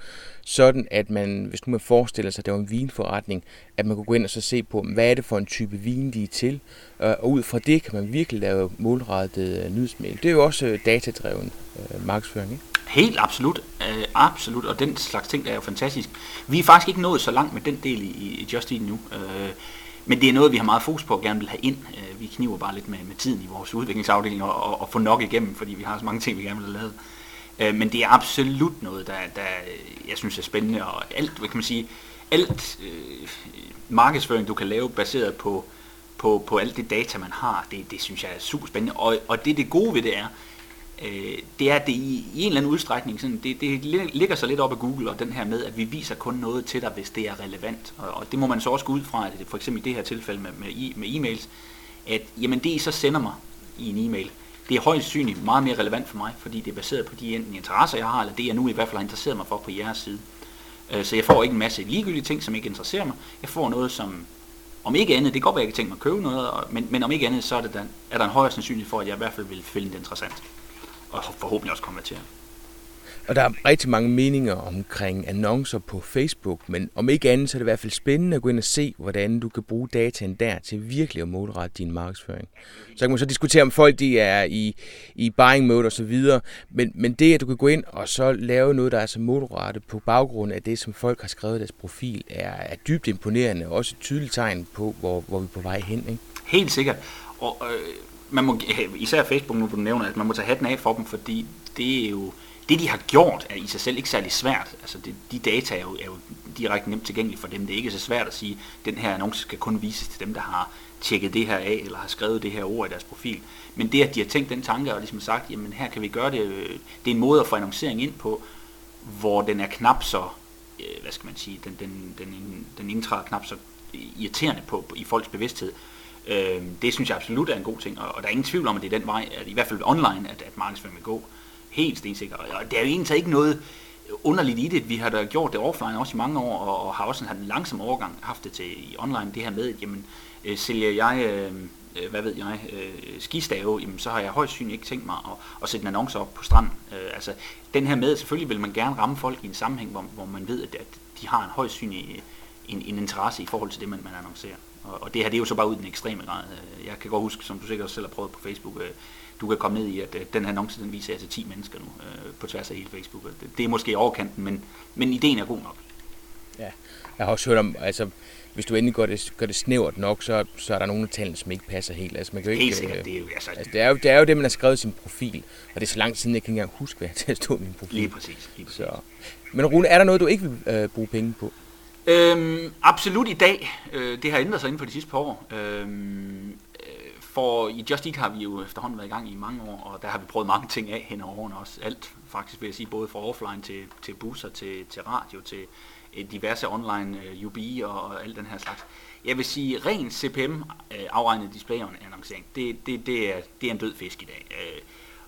[SPEAKER 2] sådan at man, hvis nu man forestiller sig, at det var en vinforretning, at man kunne gå ind og så se på, hvad er det for en type vin, de er til, øh, og ud fra det kan man virkelig lave målrettet øh, nyhedsmail. Det er jo også øh, datadreven øh, markedsføring, ikke?
[SPEAKER 3] Helt absolut, øh, absolut, og den slags ting der er jo fantastisk. Vi er faktisk ikke nået så langt med den del i, i Just Eat nu, øh, men det er noget, vi har meget fokus på og gerne vil have ind. Øh, vi kniver bare lidt med, med tiden i vores udviklingsafdeling og, og, og få nok igennem, fordi vi har så mange ting, vi gerne vil have lavet. Øh, men det er absolut noget, der, der jeg synes er spændende, og alt, hvad kan man sige, alt øh, markedsføring, du kan lave baseret på, på, på alt det data, man har, det, det synes jeg er super spændende. Og, og det, det gode ved det er, øh, det er, at det i, i en eller anden udstrækning, sådan, det, det ligger så lidt op af Google, og den her med, at vi viser kun noget til dig, hvis det er relevant. Og, og det må man så også gå ud fra, at det, for eksempel i det her tilfælde med, med, med e-mails, at jamen, det I så sender mig i en e-mail, det er højst synligt meget mere relevant for mig, fordi det er baseret på de enten interesser, jeg har, eller det jeg nu i hvert fald har interesseret mig for på jeres side. Øh, så jeg får ikke en masse ligegyldige ting, som ikke interesserer mig. Jeg får noget, som om ikke andet, det kan godt være, at jeg kan tænker mig at købe noget, men, men om ikke andet, så er, det der, er der en højere sandsynlighed for, at jeg i hvert fald vil finde det interessant og forhåbentlig også konvertere.
[SPEAKER 2] Og der er rigtig mange meninger omkring annoncer på Facebook, men om ikke andet, så er det i hvert fald spændende at gå ind og se, hvordan du kan bruge dataen der til virkelig at målrette din markedsføring. Så kan man så diskutere, om folk de er i, i buying mode og så videre, men, men det, at du kan gå ind og så lave noget, der er så målrettet på baggrund af det, som folk har skrevet i deres profil, er, er dybt imponerende og også et tydeligt tegn på, hvor, hvor vi er på vej hen. Ikke?
[SPEAKER 3] Helt sikkert. Og øh, man må, især Facebook, nu du nævner, at man må tage hatten af for dem, fordi det er jo, det de har gjort er i sig selv ikke særlig svært. Altså det, de data er jo, er jo direkte nemt tilgængelige for dem. Det er ikke så svært at sige, at den her annonce skal kun vises til dem, der har tjekket det her af, eller har skrevet det her ord i deres profil. Men det, at de har tænkt den tanke og ligesom sagt, jamen her kan vi gøre det, øh, det er en måde at få annoncering ind på, hvor den er knap så, øh, hvad skal man sige, den, den, den, den indtræder knap så irriterende på, på i folks bevidsthed, Øh, det synes jeg absolut er en god ting, og, og der er ingen tvivl om, at det er den vej, at i hvert fald online, at, at markedsføring vil gå. Helt stensikker. Og det er jo egentlig ikke noget underligt i det. Vi har da gjort det offline også i mange år, og, og har også haft en langsom overgang haft det til i online, det her med, at jamen, øh, sælger jeg... Øh, øh, hvad ved jeg, øh, skistave, jamen, så har jeg højst synligt ikke tænkt mig at, at sætte en annonce op på stranden. Øh, altså, den her med, selvfølgelig vil man gerne ramme folk i en sammenhæng, hvor, hvor man ved, at, at de har en højst synlig øh, en, en interesse i forhold til det, man, man annoncerer. Og, og det her det er jo så bare ud i den ekstreme grad. Øh, jeg kan godt huske, som du sikkert også selv har prøvet på Facebook, øh, du kan komme ned i, at øh, den her annonce, den viser til 10 mennesker nu, på tværs af hele Facebook. Det, det er måske overkanten, men, men ideen er god nok.
[SPEAKER 2] Ja, jeg har også hørt om, altså, hvis du endelig gør det, gør det snævert nok, så, så er der nogle af tallene, som ikke passer helt. Altså, man kan jo
[SPEAKER 3] ikke, helt sikkert, det er jo,
[SPEAKER 2] altså, altså, det, er jo, det er jo det, man har skrevet i sin profil, og det er så lang tid siden, jeg kan ikke engang huske, hvad jeg har til at stå i min profil.
[SPEAKER 3] Lige præcis. Lige præcis. Så.
[SPEAKER 2] Men Rune, er der noget, du ikke vil øh, bruge penge på?
[SPEAKER 3] Øhm, absolut i dag. Øh, det har ændret sig inden for de sidste par år. Øhm, øh, for i Just Eat har vi jo efterhånden været i gang i mange år, og der har vi prøvet mange ting af hen over årene også. Alt faktisk vil jeg sige, både fra offline til, til busser, til, til radio, til øh, diverse online øh, uh, UB og, og alt den her slags. Jeg vil sige, ren CPM uh, afregnet display-annoncering, det, det, det, er, det er en død fisk i dag. Uh,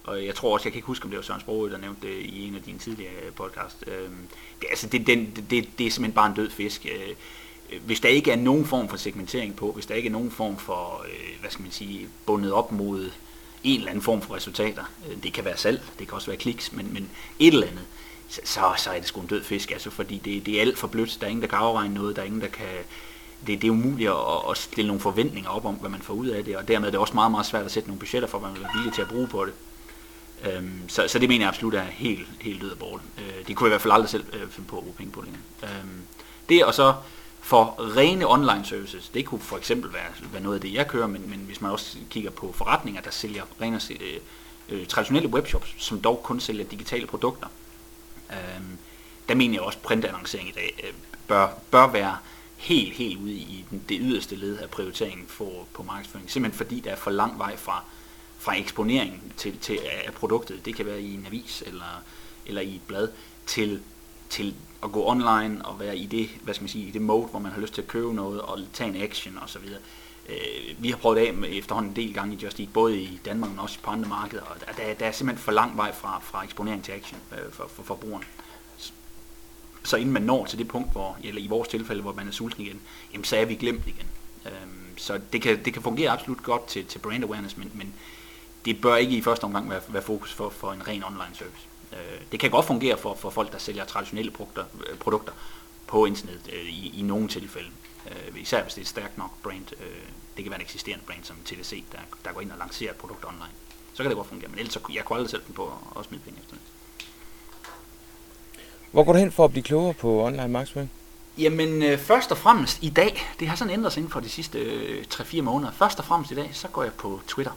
[SPEAKER 3] og jeg tror også, jeg kan ikke huske, om det var Søren Sprogø, der nævnte det i en af dine tidligere øh, podcast. Øh, det, altså, det, den, det, det er simpelthen bare en død fisk. Øh, øh, hvis der ikke er nogen form for segmentering på, hvis der ikke er nogen form for, øh, hvad skal man sige, bundet op mod en eller anden form for resultater, øh, det kan være salg, det kan også være kliks, men, men et eller andet, så, så, så er det sgu en død fisk, altså, fordi det, det er alt for blødt, der er ingen, der kan afregne noget, der er ingen, der kan, det, det er umuligt at, at stille nogle forventninger op om, hvad man får ud af det, og dermed er det også meget, meget svært at sætte nogle budgetter for, hvad man vil være villig til at bruge på det. Øhm, så, så det mener jeg absolut er helt, helt død af bort. Øh, det kunne jeg i hvert fald aldrig selv øh, finde på at bruge penge på længere. Øhm, det og så for rene online services, det kunne for eksempel være, være noget af det, jeg kører, men, men hvis man også kigger på forretninger, der sælger rene øh, øh, traditionelle webshops, som dog kun sælger digitale produkter, øh, der mener jeg også, at printannoncering i dag øh, bør, bør være helt, helt ude i den, det yderste led af prioriteringen for, på markedsføring. Simpelthen fordi der er for lang vej fra, fra eksponeringen til, til af produktet. Det kan være i en avis eller, eller i et blad, til, til at gå online og være i det, hvad skal man sige, i det mode, hvor man har lyst til at købe noget og tage en action og så videre. Øh, vi har prøvet af med efterhånden en del gange i Just Eat, både i Danmark, men også på andre markeder, og der, der er simpelthen for lang vej fra, fra eksponering til action øh, for, for forbrugeren. Så inden man når til det punkt, hvor, eller i vores tilfælde, hvor man er sulten igen, jamen, så er vi glemt igen. Øh, så det kan, det kan fungere absolut godt til, til brand awareness, men, men det bør ikke i første omgang være, være fokus for, for en ren online service. Øh, det kan godt fungere for, for folk, der sælger traditionelle produkter, øh, produkter på internet øh, i, i nogle tilfælde. Øh, især hvis det er et stærkt nok brand. Øh, det kan være en eksisterende brand som TDC, der, der går ind og lancerer et produkt online. Så kan det godt fungere, men ellers så, jeg kunne aldrig sætte den på at smide penge efter det.
[SPEAKER 2] Hvor går du hen for at blive klogere på online markedsføring?
[SPEAKER 3] Jamen, øh, først og fremmest i dag, det har sådan ændret sig inden for de sidste øh, 3-4 måneder. Først og fremmest i dag, så går jeg på Twitter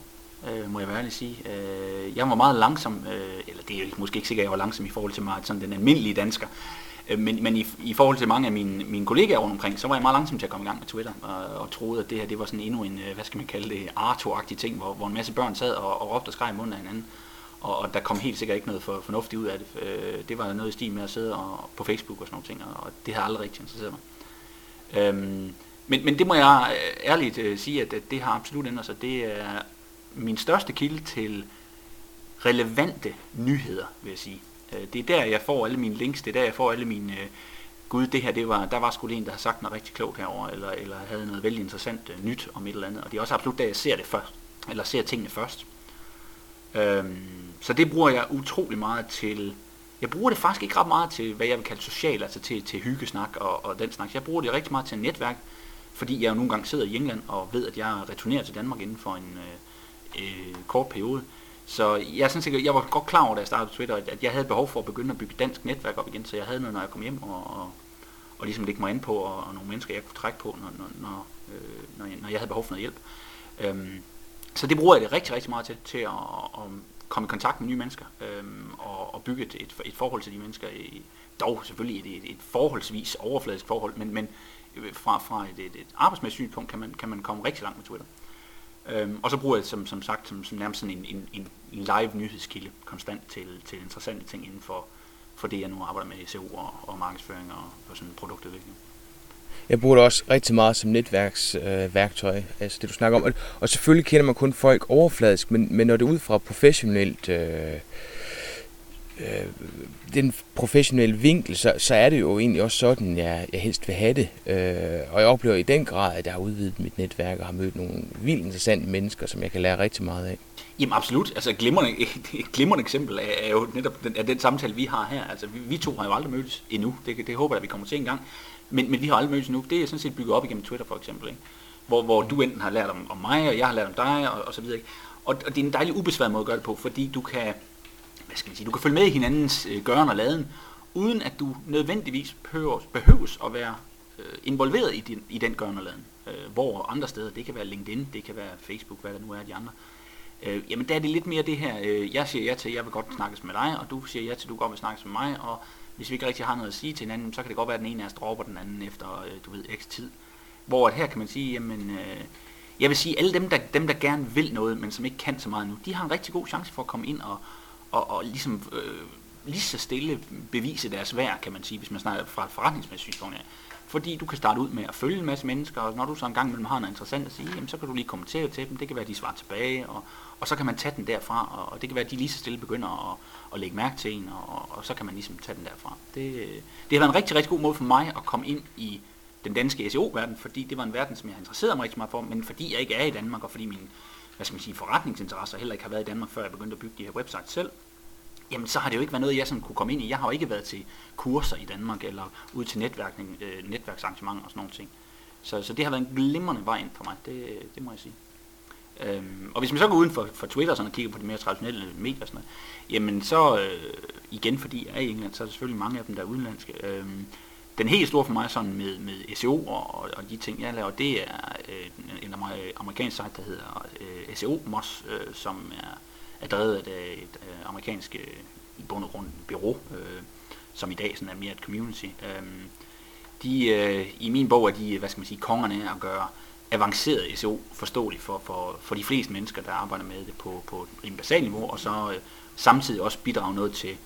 [SPEAKER 3] øh, må jeg være ærlig sige. Øh, jeg var meget langsom, øh, eller det er måske ikke sikkert, at jeg var langsom i forhold til mig, sådan den almindelige dansker, øh, men, men i, i forhold til mange af mine, mine kollegaer rundt omkring, så var jeg meget langsom til at komme i gang med Twitter, og, og troede, at det her det var sådan endnu en, øh, hvad skal man kalde det, Arto-agtig ting, hvor, hvor en masse børn sad og, og råbte og skreg i munden af hinanden. Og, og der kom helt sikkert ikke noget for, fornuftigt ud af det. Øh, det var noget i stil med at sidde og, på Facebook og sådan nogle ting, og, og det har aldrig rigtig interesseret mig. Øhm, men, men det må jeg øh, ærligt øh, sige, at, at det har absolut ændret sig. Det er min største kilde til relevante nyheder, vil jeg sige. Øh, det er der, jeg får alle mine links, det er der, jeg får alle mine, øh, gud, det her, det var, der var sgu en, der har sagt noget rigtig klogt herover eller, eller havde noget vældig interessant øh, nyt om et eller andet, og det er også absolut der, jeg ser det først, eller ser tingene først. Øhm, så det bruger jeg utrolig meget til, jeg bruger det faktisk ikke ret meget til, hvad jeg vil kalde social, altså til, til hyggesnak og, og den snak. Jeg bruger det rigtig meget til netværk, fordi jeg jo nogle gange sidder i England og ved, at jeg returnerer til Danmark inden for en, øh, øh, kort periode. Så jeg, synes, jeg var godt klar over, da jeg startede Twitter, at jeg havde behov for at begynde at bygge dansk netværk op igen, så jeg havde noget, når jeg kom hjem, og, og, og ligesom lægge mig ind på, og, og nogle mennesker, jeg kunne trække på, når, når, når, øh, når, jeg, når jeg havde behov for noget hjælp. Øhm, så det bruger jeg det rigtig, rigtig meget til, til at, at komme i kontakt med nye mennesker, øhm, og, og bygge et, et, et forhold til de mennesker, i, dog selvfølgelig et, et, et forholdsvis overfladisk forhold, men, men øh, fra, fra et, et, et arbejdsmæssigt synspunkt kan man, kan man komme rigtig langt med Twitter. Øhm, og så bruger jeg som, som sagt som, som nærmest sådan en, en, en live nyhedskilde konstant til, til interessante ting inden for, for det, jeg nu arbejder med i SEO og, og markedsføring og, og sådan produktudvikling.
[SPEAKER 2] Jeg bruger det også rigtig meget som netværksværktøj, øh, altså det du snakker om. Og, og selvfølgelig kender man kun folk overfladisk, men, men når det er ud fra professionelt øh, øh, den professionelle vinkel, så, så er det jo egentlig også sådan, jeg, jeg helst vil have det. Øh, og jeg oplever i den grad, at jeg har udvidet mit netværk og har mødt nogle vildt interessante mennesker, som jeg kan lære rigtig meget af.
[SPEAKER 3] Jamen absolut. Altså et glimrende, et (laughs) glimrende eksempel er, jo netop den, er den samtale, vi har her. Altså vi, vi to har jo aldrig mødtes endnu. Det, det håber jeg, at vi kommer til en gang. Men, men vi har aldrig mødtes endnu. Det er sådan set bygget op igennem Twitter for eksempel. Ikke? Hvor, hvor du enten har lært om, om mig, og jeg har lært om dig, og, og så videre. Ikke? Og, og det er en dejlig ubesværet måde at gøre det på, fordi du kan, hvad skal man sige, du kan følge med i hinandens øh, gøren og laden, uden at du nødvendigvis behøves, behøves at være øh, involveret i, din, i den gøren og laden. Øh, hvor andre steder, det kan være LinkedIn, det kan være Facebook, hvad der nu er de andre, øh, jamen der er det lidt mere det her, øh, jeg siger ja til, jeg vil godt snakkes med dig, og du siger ja til, du godt vil snakkes med mig, og hvis vi ikke rigtig har noget at sige til hinanden, så kan det godt være, at den ene af os dropper den anden efter, øh, du ved, x tid. Hvor at her kan man sige, jamen, øh, jeg vil sige, alle dem der, dem, der gerne vil noget, men som ikke kan så meget nu, de har en rigtig god chance for at komme ind og, og, og ligesom øh, lige så stille bevise deres værd, kan man sige, hvis man snakker fra et forretningsmæssigt synspunkt af. Fordi du kan starte ud med at følge en masse mennesker, og når du så en gang imellem har noget interessant at sige, jamen, så kan du lige kommentere til dem, det kan være, at de svarer tilbage, og, og så kan man tage den derfra, og, og det kan være, at de lige så stille begynder at, at lægge mærke til en, og, og så kan man ligesom tage den derfra. Det, det har været en rigtig, rigtig god måde for mig at komme ind i den danske SEO-verden, fordi det var en verden, som jeg interesserede mig rigtig meget for, men fordi jeg ikke er i Danmark, og fordi min hvad skal man sige, forretningsinteresser heller ikke har været i Danmark, før jeg begyndte at bygge de her websites selv, jamen så har det jo ikke været noget, jeg sådan kunne komme ind i. Jeg har jo ikke været til kurser i Danmark, eller ud til netværkning, øh, netværksarrangementer og sådan nogle ting. Så, så det har været en glimrende vej ind for mig, det, det må jeg sige. Øhm, og hvis man så går uden for, for Twitter sådan, og kigger på de mere traditionelle medier og sådan noget, jamen så øh, igen, fordi jeg er i England, så er der selvfølgelig mange af dem, der er udenlandske. Øhm, den helt store for mig sådan med, med SEO og, og de ting, jeg laver, det er øh, en amerikansk site, der hedder øh, SEO Moss, øh, som er, er drevet af et, et øh, amerikansk øh, i bund og grund bureau, øh, som i dag sådan er mere et community. Øh, de, øh, I min bog er de, hvad skal man sige, kongerne at gøre avanceret SEO forståeligt for, for, for de fleste mennesker, der arbejder med det på, på en basal niveau, og så øh, samtidig også bidrage noget til,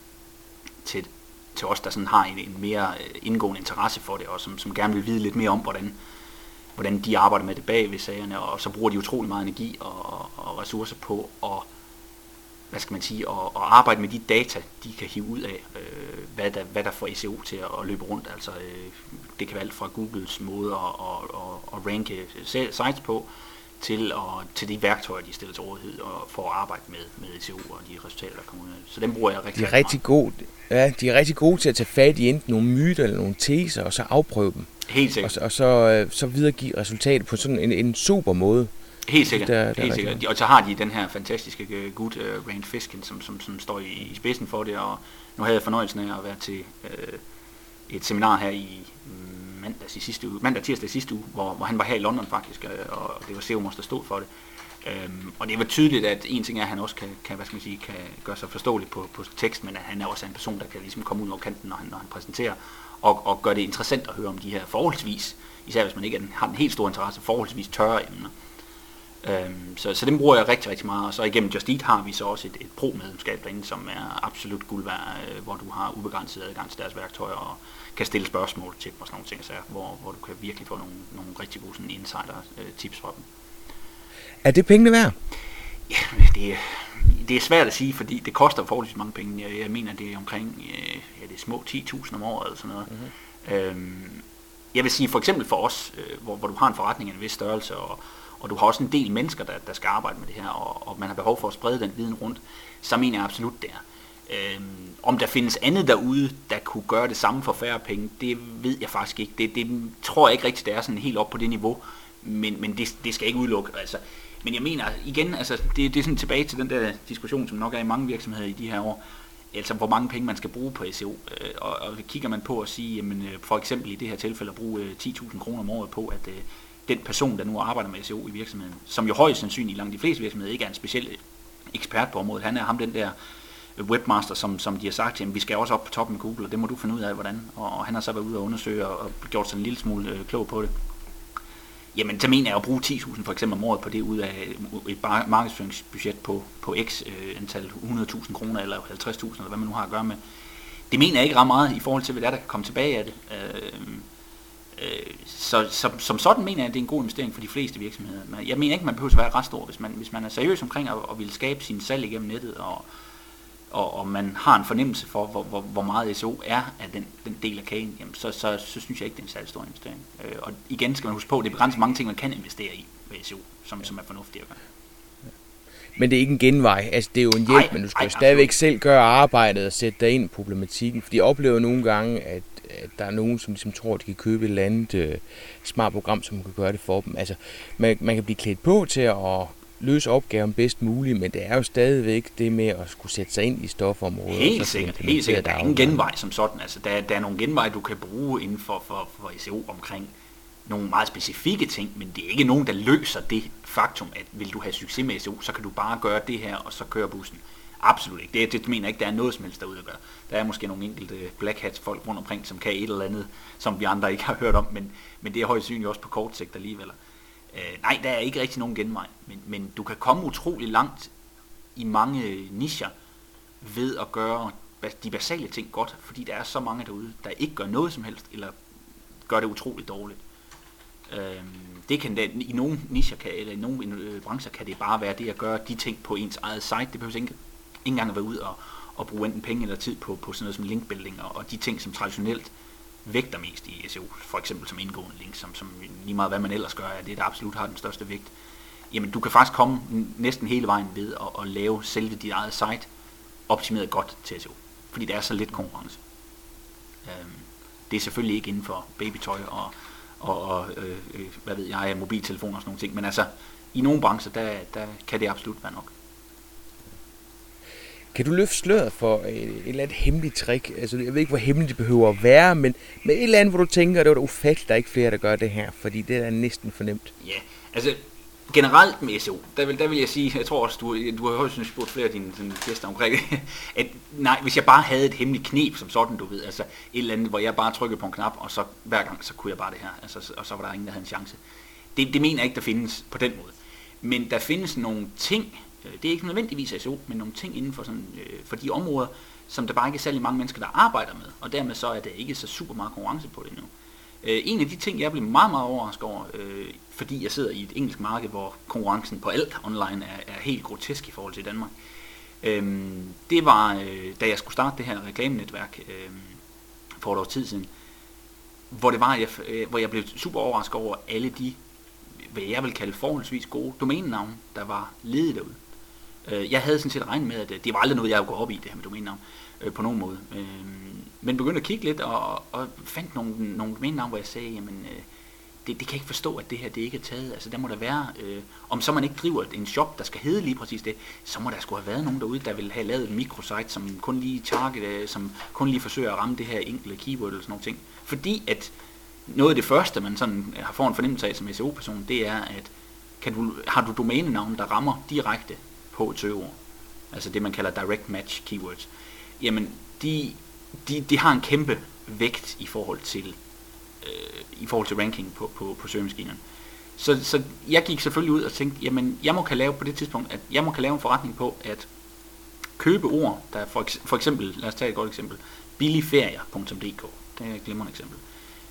[SPEAKER 3] til, til os, der sådan har en, en mere øh, indgående interesse for det, og som, som gerne vil vide lidt mere om, hvordan, hvordan de arbejder med det bag ved sagerne, og så bruger de utrolig meget energi og, og, og ressourcer på at hvad skal man sige, at, at arbejde med de data, de kan hive ud af, øh, hvad, der, hvad der får SEO til at, at løbe rundt. Altså, øh, det kan være alt fra Googles måde at, at, at, at ranke sites på, til, og, til de værktøjer, de stiller til rådighed og for at arbejde med, med SEO og de resultater, der kommer ud af Så dem bruger jeg rigtig,
[SPEAKER 2] de er rigtig gode, Ja, de er rigtig gode til at tage fat i enten nogle myter eller nogle teser, og så afprøve dem.
[SPEAKER 3] Helt sikkert.
[SPEAKER 2] Og, og så, øh, så videregive resultatet på sådan en, en super måde.
[SPEAKER 3] Helt sikkert, der, der helt sikkert. Og så har de den her fantastiske uh, gut uh, Rand Fiskin, som, som, som står i, i spidsen for det, og nu havde jeg fornøjelsen af at være til uh, et seminar her i mandags i sidste uge, mandag tirsdag i sidste uge, hvor, hvor han var her i London faktisk, øh, og det var Seumos, der stod for det. Øhm, og det var tydeligt, at en ting er, at han også kan, kan, hvad skal man sige, kan gøre sig forståelig på, på tekst, men at han er også en person, der kan ligesom komme ud over kanten, når han, når han præsenterer, og, og gøre det interessant at høre om de her forholdsvis, især hvis man ikke har en helt stor interesse, forholdsvis tørre emner. Øhm, så, så den bruger jeg rigtig, rigtig meget. Og så igennem Just Eat har vi så også et, et pro-medlemskab derinde, som er absolut guld værd, øh, hvor du har ubegrænset adgang til deres værktøjer og kan stille spørgsmål til dem og sådan nogle ting, så, hvor, hvor du kan virkelig få nogle, nogle rigtig gode sådan insider-tips fra dem.
[SPEAKER 2] Er det pengene værd?
[SPEAKER 3] Ja, det, det er svært at sige, fordi det koster forholdsvis mange penge. Jeg, jeg mener, det er omkring øh, ja, det er små 10.000 om året eller sådan noget. Mm-hmm. Øhm, jeg vil sige, for eksempel for os, øh, hvor, hvor du har en forretning af en vis størrelse, og, og du har også en del mennesker, der, der skal arbejde med det her, og, og man har behov for at sprede den viden rundt, så mener jeg absolut, det er. Øhm, om der findes andet derude, der kunne gøre det samme for færre penge, det ved jeg faktisk ikke. Det, det tror jeg ikke rigtigt, det er sådan helt op på det niveau, men, men det, det skal ikke udelukke. Altså, men jeg mener igen, altså, det, det er sådan tilbage til den der diskussion, som nok er i mange virksomheder i de her år, altså hvor mange penge man skal bruge på SEO. Øh, og, og kigger man på at sige, jamen, øh, for eksempel i det her tilfælde at bruge øh, 10.000 kroner om året på, at den person, der nu arbejder med SEO i virksomheden, som jo højst sandsynligt i langt de fleste virksomheder ikke er en speciel ekspert på området. Han er ham den der webmaster, som, som de har sagt, jamen vi skal også op på toppen med Google, og det må du finde ud af, hvordan. Og, og han har så været ude og undersøge og, og gjort sig en lille smule øh, klog på det. Jamen, så mener jeg at bruge 10.000 for eksempel om året på det ud af et markedsføringsbudget på, på x øh, antal 100.000 kroner eller 50.000 eller hvad man nu har at gøre med. Det mener jeg ikke ret meget i forhold til, hvad der, der kan komme tilbage af det. Øh, Øh, så, så, som sådan mener jeg, at det er en god investering for de fleste virksomheder. Men jeg mener ikke, man behøver at være ret stor, hvis man, hvis man er seriøs omkring at, at ville skabe sin salg igennem nettet, og, og, og man har en fornemmelse for, hvor, hvor, hvor meget SEO er af den, den del af kagen, jamen så, så, så synes jeg ikke, det er en særlig stor investering. Øh, og igen skal man huske på, at det begrænser mange ting, man kan investere i ved SEO, som, som er fornuftigt at gøre.
[SPEAKER 2] Men det er ikke en genvej, altså det er jo en hjælp, ej, men du skal ej, stadigvæk absolut. selv gøre arbejdet og sætte dig ind i problematikken, fordi jeg oplever nogle gange, at at der er nogen, som ligesom tror, at de kan købe et eller andet øh, smart program, som kan gøre det for dem. Altså, man, man kan blive klædt på til at løse opgaven bedst muligt, men det er jo stadigvæk det med at skulle sætte sig ind i stofområdet.
[SPEAKER 3] Helt sikkert, helt sikkert. Der er ingen genvej som sådan. Altså, der, der er nogle genvej, du kan bruge inden for, for, for SEO omkring nogle meget specifikke ting, men det er ikke nogen, der løser det faktum, at vil du have succes med SEO, så kan du bare gøre det her, og så køre bussen. Absolut ikke. Det, det mener jeg ikke, der er noget som helst derude at gøre. Der er måske nogle enkelte black hats folk rundt omkring, som kan et eller andet, som vi andre ikke har hørt om, men, men det er højst synligt også på kort sigt alligevel. Øh, nej, der er ikke rigtig nogen genvej, men, men du kan komme utrolig langt i mange øh, nischer ved at gøre de basale ting godt, fordi der er så mange derude, der ikke gør noget som helst, eller gør det utroligt dårligt. Øh, det kan da, i nogle nischer, kan, eller i nogle øh, brancher, kan det bare være det at gøre de ting på ens eget site. Det behøver ikke ikke engang at være ud og, og bruge enten penge eller tid på, på sådan noget som linkbuilding og, og de ting, som traditionelt vægter mest i SEO, for eksempel som indgående link, som, som lige meget hvad man ellers gør, er det, der absolut har den største vægt, jamen du kan faktisk komme næsten hele vejen ved at, at lave selve dit eget site optimeret godt til SEO, fordi der er så lidt konkurrence. Øhm, det er selvfølgelig ikke inden for babytøj og, og, og øh, øh, hvad ved jeg, mobiltelefoner og sådan nogle ting, men altså i nogle brancher, der, der kan det absolut være nok.
[SPEAKER 2] Kan du løfte sløret for et, et eller andet hemmeligt trick? Altså, jeg ved ikke, hvor hemmeligt det behøver at være, men med et eller andet, hvor du tænker, at det var da ufatteligt, der er ikke flere, der gør det her, fordi det er næsten fornemt.
[SPEAKER 3] Ja, altså generelt med SEO, der vil, der vil jeg sige, jeg tror også, du, du har højst spurgt flere af dine, dine gæster omkring (laughs) at nej, hvis jeg bare havde et hemmeligt knep som sådan, du ved, altså et eller andet, hvor jeg bare trykkede på en knap, og så hver gang, så kunne jeg bare det her, altså, og så var der ingen, der havde en chance. Det, det mener jeg ikke, der findes på den måde. Men der findes nogle ting, Øh, det er ikke nødvendigvis SEO, men nogle ting inden for, sådan, øh, for de områder, som der bare ikke er særlig mange mennesker, der arbejder med, og dermed så er der ikke så super meget konkurrence på det nu. Øh, en af de ting, jeg blev meget, meget overrasket over, øh, fordi jeg sidder i et engelsk marked, hvor konkurrencen på alt online er, er helt grotesk i forhold til Danmark, øh, det var, øh, da jeg skulle starte det her reklamenetværk øh, for et års tid siden, hvor det var, jeg, øh, hvor jeg blev super overrasket over alle de, hvad jeg vil kalde forholdsvis gode domænenavne, der var ledige derude. Øh, jeg havde sådan set regnet med, at øh, det var aldrig noget, jeg ville gå op i, det her med domænenavn, øh, på nogen måde. Øh, men begyndte at kigge lidt og, og fandt nogle, nogle domænenavne, hvor jeg sagde, jamen, øh, det, det kan jeg ikke forstå, at det her det ikke er taget. Altså der må der være, øh, om så man ikke driver en shop, der skal hedde lige præcis det, så må der skulle have været nogen derude, der vil have lavet en microsite, som kun lige target, øh, som kun lige forsøger at ramme det her enkelte keyword eller sådan nogle ting. Fordi at noget af det første, man sådan har fået en fornemmelse af som SEO-person, det er, at kan du, har du domænenavn, der rammer direkte på et søgeord, altså det man kalder direct match keywords, jamen de, de, de har en kæmpe vægt i forhold til øh, i forhold til ranking på, på, på søgemaskinerne. Så, så jeg gik selvfølgelig ud og tænkte, jamen jeg må kan lave på det tidspunkt, at jeg må kan lave en forretning på at købe ord, der for, for eksempel, lad os tage et godt eksempel, billigferier.dk, det er et glimrende eksempel.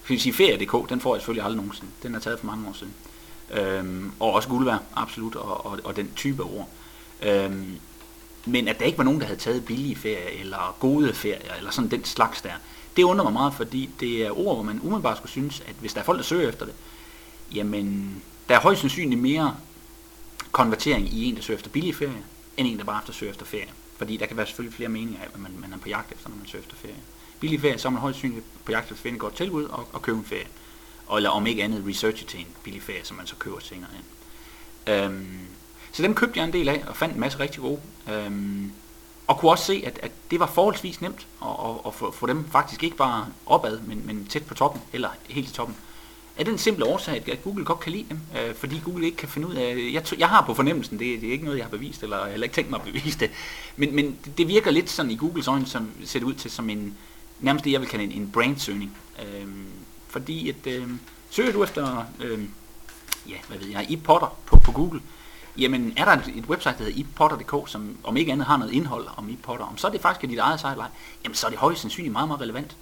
[SPEAKER 3] Hvis sige ferie.dk, den får jeg selvfølgelig aldrig nogensinde. Den er taget for mange år siden. Øhm, og også guld værd, absolut, og, og, og den type ord. Øhm, men at der ikke var nogen, der havde taget billige ferie, eller gode ferier, eller sådan den slags der, det undrer mig meget, fordi det er ord, hvor man umiddelbart skulle synes, at hvis der er folk, der søger efter det, jamen, der er højst sandsynligt mere konvertering i en, der søger efter billige ferie, end en, der bare efter søger efter ferie. Fordi der kan være selvfølgelig flere meninger af, hvad man, man er på jagt efter, når man søger efter ferie. Billig ferie, så er man højst sandsynligt på jagt efter at finde et godt tilbud og, og købe en ferie. Og, eller om ikke andet researche til en billig ferie, som man så køber senere hen. Øhm, så dem købte jeg en del af, og fandt en masse rigtig gode. Øhm, og kunne også se, at, at det var forholdsvis nemt at, at, at få, få dem faktisk ikke bare opad, men, men tæt på toppen, eller helt til toppen. Er den simple årsag, at Google godt kan lide dem, øh, fordi Google ikke kan finde ud af, jeg, jeg har på fornemmelsen, det, det er ikke noget, jeg har bevist, eller jeg har ikke tænkt mig at bevise det, men, men det virker lidt sådan i Googles øjne, som ser det ud til som en, nærmest det jeg vil kalde en, en brandsøgning. Øh, fordi at, øh, søger du efter, øh, ja, hvad ved jeg, i Potter på, på Google, jamen er der et, et website, der hedder ipotter.dk, som om ikke andet har noget indhold om ipotter, om så er det faktisk dit eget site, jamen så er det højst sandsynligt meget, meget relevant.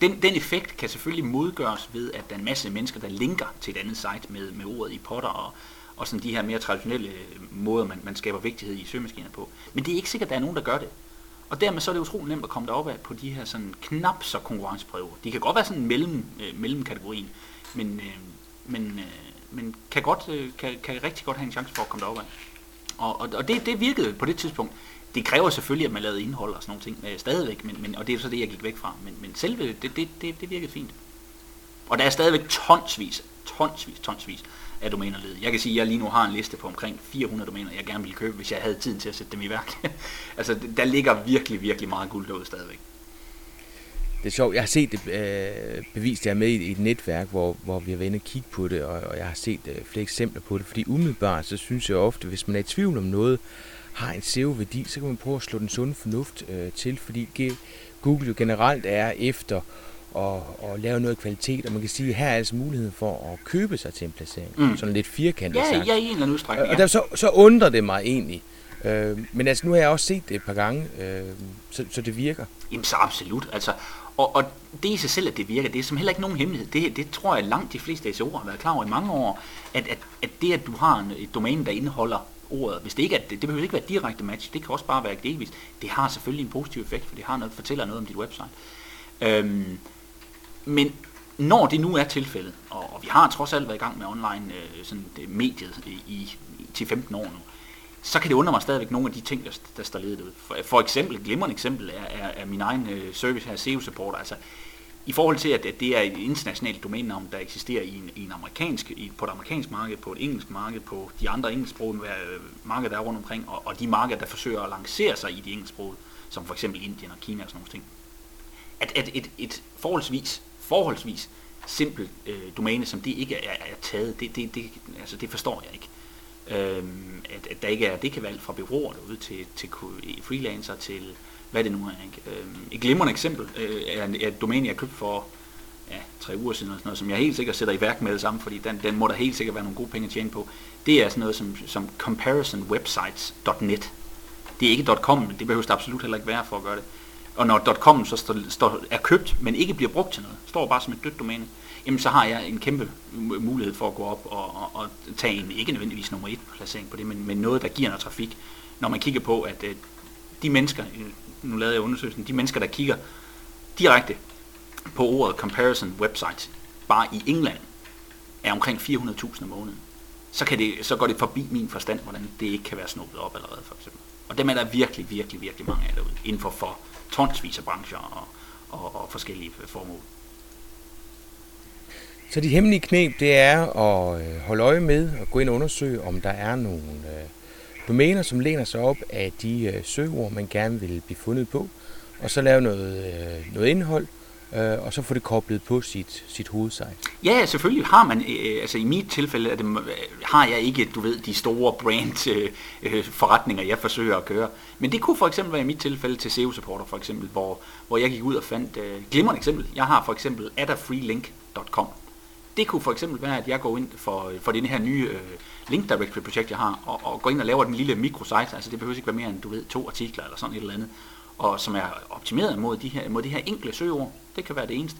[SPEAKER 3] Den, den effekt kan selvfølgelig modgøres ved, at der er en masse mennesker, der linker til et andet site med, med ordet ipotter og, og sådan de her mere traditionelle øh, måder, man, man skaber vigtighed i søgemaskiner på. Men det er ikke sikkert, at der er nogen, der gør det. Og dermed så er det utrolig nemt at komme derop af på de her sådan knap så konkurrenceprøver. De kan godt være sådan mellem, øh, mellemkategorien, men, øh, men øh, men kan, godt, øh, kan, kan rigtig godt have en chance for at komme derop af. Og, og, og det, det virkede på det tidspunkt. Det kræver selvfølgelig, at man lavede indhold og sådan nogle ting øh, stadigvæk, men, men, og det er så det, jeg gik væk fra. Men, men selve, det, det, det, det virkede fint. Og der er stadigvæk tonsvis, tonsvis, tonsvis af domæner ledige. Jeg kan sige, at jeg lige nu har en liste på omkring 400 domæner, jeg gerne ville købe, hvis jeg havde tiden til at sætte dem i værk. (laughs) altså, der ligger virkelig, virkelig meget guld derude stadigvæk
[SPEAKER 2] det er sjovt. Jeg har set det øh, bevist, jeg er med i et netværk, hvor, hvor vi har været inde og kigge på det, og, og jeg har set øh, flere eksempler på det. Fordi umiddelbart, så synes jeg ofte, hvis man er i tvivl om noget, har en SEO-værdi, så kan man prøve at slå den sunde fornuft øh, til, fordi Google jo generelt er efter og, og lave noget kvalitet, og man kan sige, at her er altså muligheden for at købe sig til en placering. Mm. Sådan lidt firkantet
[SPEAKER 3] ja, sagt. Ja, i en eller anden udstrækning.
[SPEAKER 2] Ja. Og der, så, så undrer det mig egentlig. Øh, men altså, nu har jeg også set det et par gange, øh, så, så det virker.
[SPEAKER 3] Jamen så absolut. Altså, og, og det i sig selv, at det virker, det er som heller ikke nogen hemmelighed. Det, det tror jeg langt de fleste SEO'er har været klar over i mange år, at, at, at det, at du har en, et domæne, der indeholder ordet, hvis det ikke er, det, det behøver ikke være direkte match, det kan også bare være delvis, det har selvfølgelig en positiv effekt, for det har noget, fortæller noget om dit website. Øhm, men når det nu er tilfældet, og, og vi har trods alt været i gang med online øh, sådan det, mediet i, i, til 15 år nu, så kan det undre mig stadigvæk nogle af de ting, der, der står ledet ud. For, for eksempel, et glimrende eksempel er, er, er min egen øh, service her, SEO Support. Altså, i forhold til, at, at det er et internationalt domænenavn, der eksisterer i en, i en amerikansk, i, på et amerikansk marked, på et engelsk marked, på de andre engelsksprogede øh, markeder, der er rundt omkring, og, og de markeder, der forsøger at lancere sig i de engelsksprogede, som for eksempel Indien og Kina og sådan nogle ting. At, at et, et forholdsvis, forholdsvis simpelt øh, domæne, som det ikke er, er taget, det, det, det, altså det forstår jeg ikke. Øhm, at, at der ikke er, det kan valg fra byråer derude til, til freelancer til hvad det nu er. Ikke? Øhm, et glimrende eksempel øh, er, er et domæne, jeg købte for ja, tre uger siden, og sådan noget, som jeg helt sikkert sætter i værk med det samme, fordi den, den må der helt sikkert være nogle gode penge at tjene på. Det er sådan noget som, som comparisonwebsites.net. Det er ikke .com, men det behøver det absolut heller ikke være for at gøre det. Og når .com så står, står, er købt, men ikke bliver brugt til noget, står bare som et dødt domæne, jamen så har jeg en kæmpe mulighed for at gå op og, og, og tage en, ikke nødvendigvis nummer et placering på det, men, men noget, der giver noget trafik. Når man kigger på, at øh, de mennesker, øh, nu lavede jeg undersøgelsen, de mennesker, der kigger direkte på ordet comparison website, bare i England, er omkring 400.000 om måneden. Så, kan det, så går det forbi min forstand, hvordan det ikke kan være snuppet op allerede, for eksempel. Og dem er der virkelig, virkelig, virkelig mange af derude, inden for, for tonsvis af brancher og, og, og forskellige formål.
[SPEAKER 2] Så de hemmelige knep, det er at øh, holde øje med og gå ind og undersøge, om der er nogle øh, domæner, som læner sig op af de øh, søgeord, man gerne vil blive fundet på, og så lave noget, noget indhold, øh, og så få det koblet på sit, sit hovedsite.
[SPEAKER 3] Ja, selvfølgelig har man, øh, altså i mit tilfælde er det, har jeg ikke, du ved, de store brand øh, forretninger, jeg forsøger at køre. Men det kunne for eksempel være i mit tilfælde til SEO Supporter for eksempel, hvor, hvor jeg gik ud og fandt, øh, glimrende eksempel, jeg har for eksempel adafreelink.com. Det kunne for eksempel være, at jeg går ind for, for den her nye øh, link directory projekt, jeg har, og, og går ind og laver den lille mikrosite, altså det behøver ikke være mere end, du ved, to artikler eller sådan et eller andet, og som er optimeret mod de her, mod de her enkle søgeord, det kan være det eneste,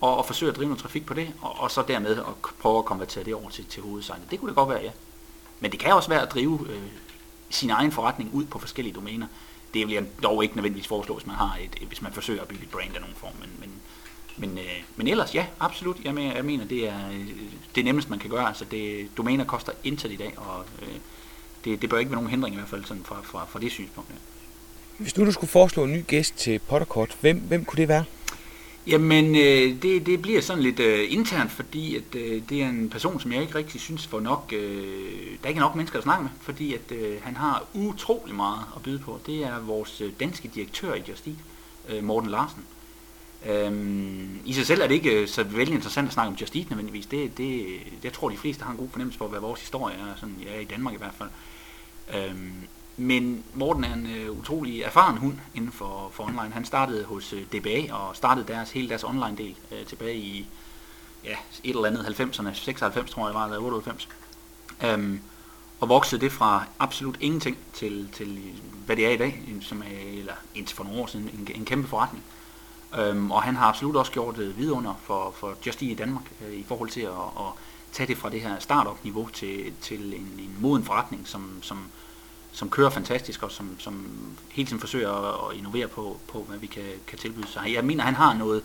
[SPEAKER 3] og, og forsøge at drive noget trafik på det, og, og så dermed at prøve at konvertere det over til, til hovedsejlet. Det kunne det godt være, ja. Men det kan også være at drive øh, sin egen forretning ud på forskellige domæner. Det vil jeg dog ikke nødvendigvis foreslå, hvis man, har et, hvis man forsøger at bygge et brand af nogen form, men, men men, øh, men ellers, ja, absolut. Jeg mener, jeg mener det er øh, det nemmeste, man kan gøre. Altså, det, domæner koster intet i dag, og øh, det, det bør ikke være nogen hindring i hvert fald sådan fra, fra, fra det synspunkt. Ja.
[SPEAKER 2] Hvis nu du skulle foreslå en ny gæst til Potterkort, hvem, hvem kunne det være?
[SPEAKER 3] Jamen, øh, det, det bliver sådan lidt øh, internt, fordi at, øh, det er en person, som jeg ikke rigtig synes for nok, øh, der ikke er nok mennesker at snakke med, fordi at øh, han har utrolig meget at byde på. Det er vores øh, danske direktør i Justit, øh, Morten Larsen. Øhm, I sig selv er det ikke øh, så vældig interessant at snakke om Just Eat nødvendigvis. Det, det, jeg tror, de fleste har en god fornemmelse for, hvad vores historie er, sådan, ja, i Danmark i hvert fald. Øhm, men Morten er en øh, utrolig erfaren hund inden for, for online. Han startede hos øh, DBA og startede deres, hele deres online del øh, tilbage i ja, et eller andet 90'erne, 96 tror jeg det var, eller 98. Øhm, og voksede det fra absolut ingenting til, til hvad det er i dag, som er, eller indtil for nogle år siden, en, en kæmpe forretning. Øhm, og han har absolut også gjort det vidunder for, for Just i Danmark øh, i forhold til at, at tage det fra det her startup-niveau til, til en, en moden forretning, som, som, som kører fantastisk og som, som hele tiden forsøger at, at innovere på, på, hvad vi kan, kan tilbyde. Så jeg mener, han har noget,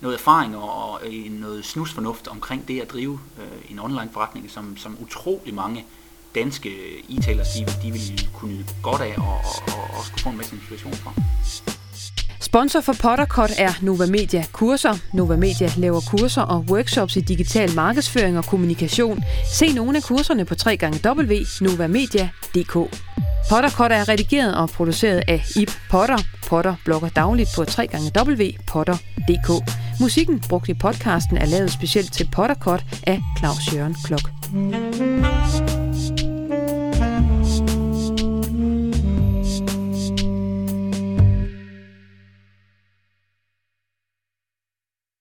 [SPEAKER 3] noget erfaring og, og noget snusfornuft omkring det at drive øh, en online forretning, som, som utrolig mange danske e-tailers, de, de vil kunne nyde godt af og, og, og også kunne få en masse inspiration fra.
[SPEAKER 1] Sponsor for Pottercut er Nova Media Kurser. Nova Media laver kurser og workshops i digital markedsføring og kommunikation. Se nogle af kurserne på www.novamedia.dk. Pottercut er redigeret og produceret af Ip Potter. Potter blogger dagligt på www.potter.dk. Musikken brugt i podcasten er lavet specielt til Pottercut af Claus Jørgen Klok.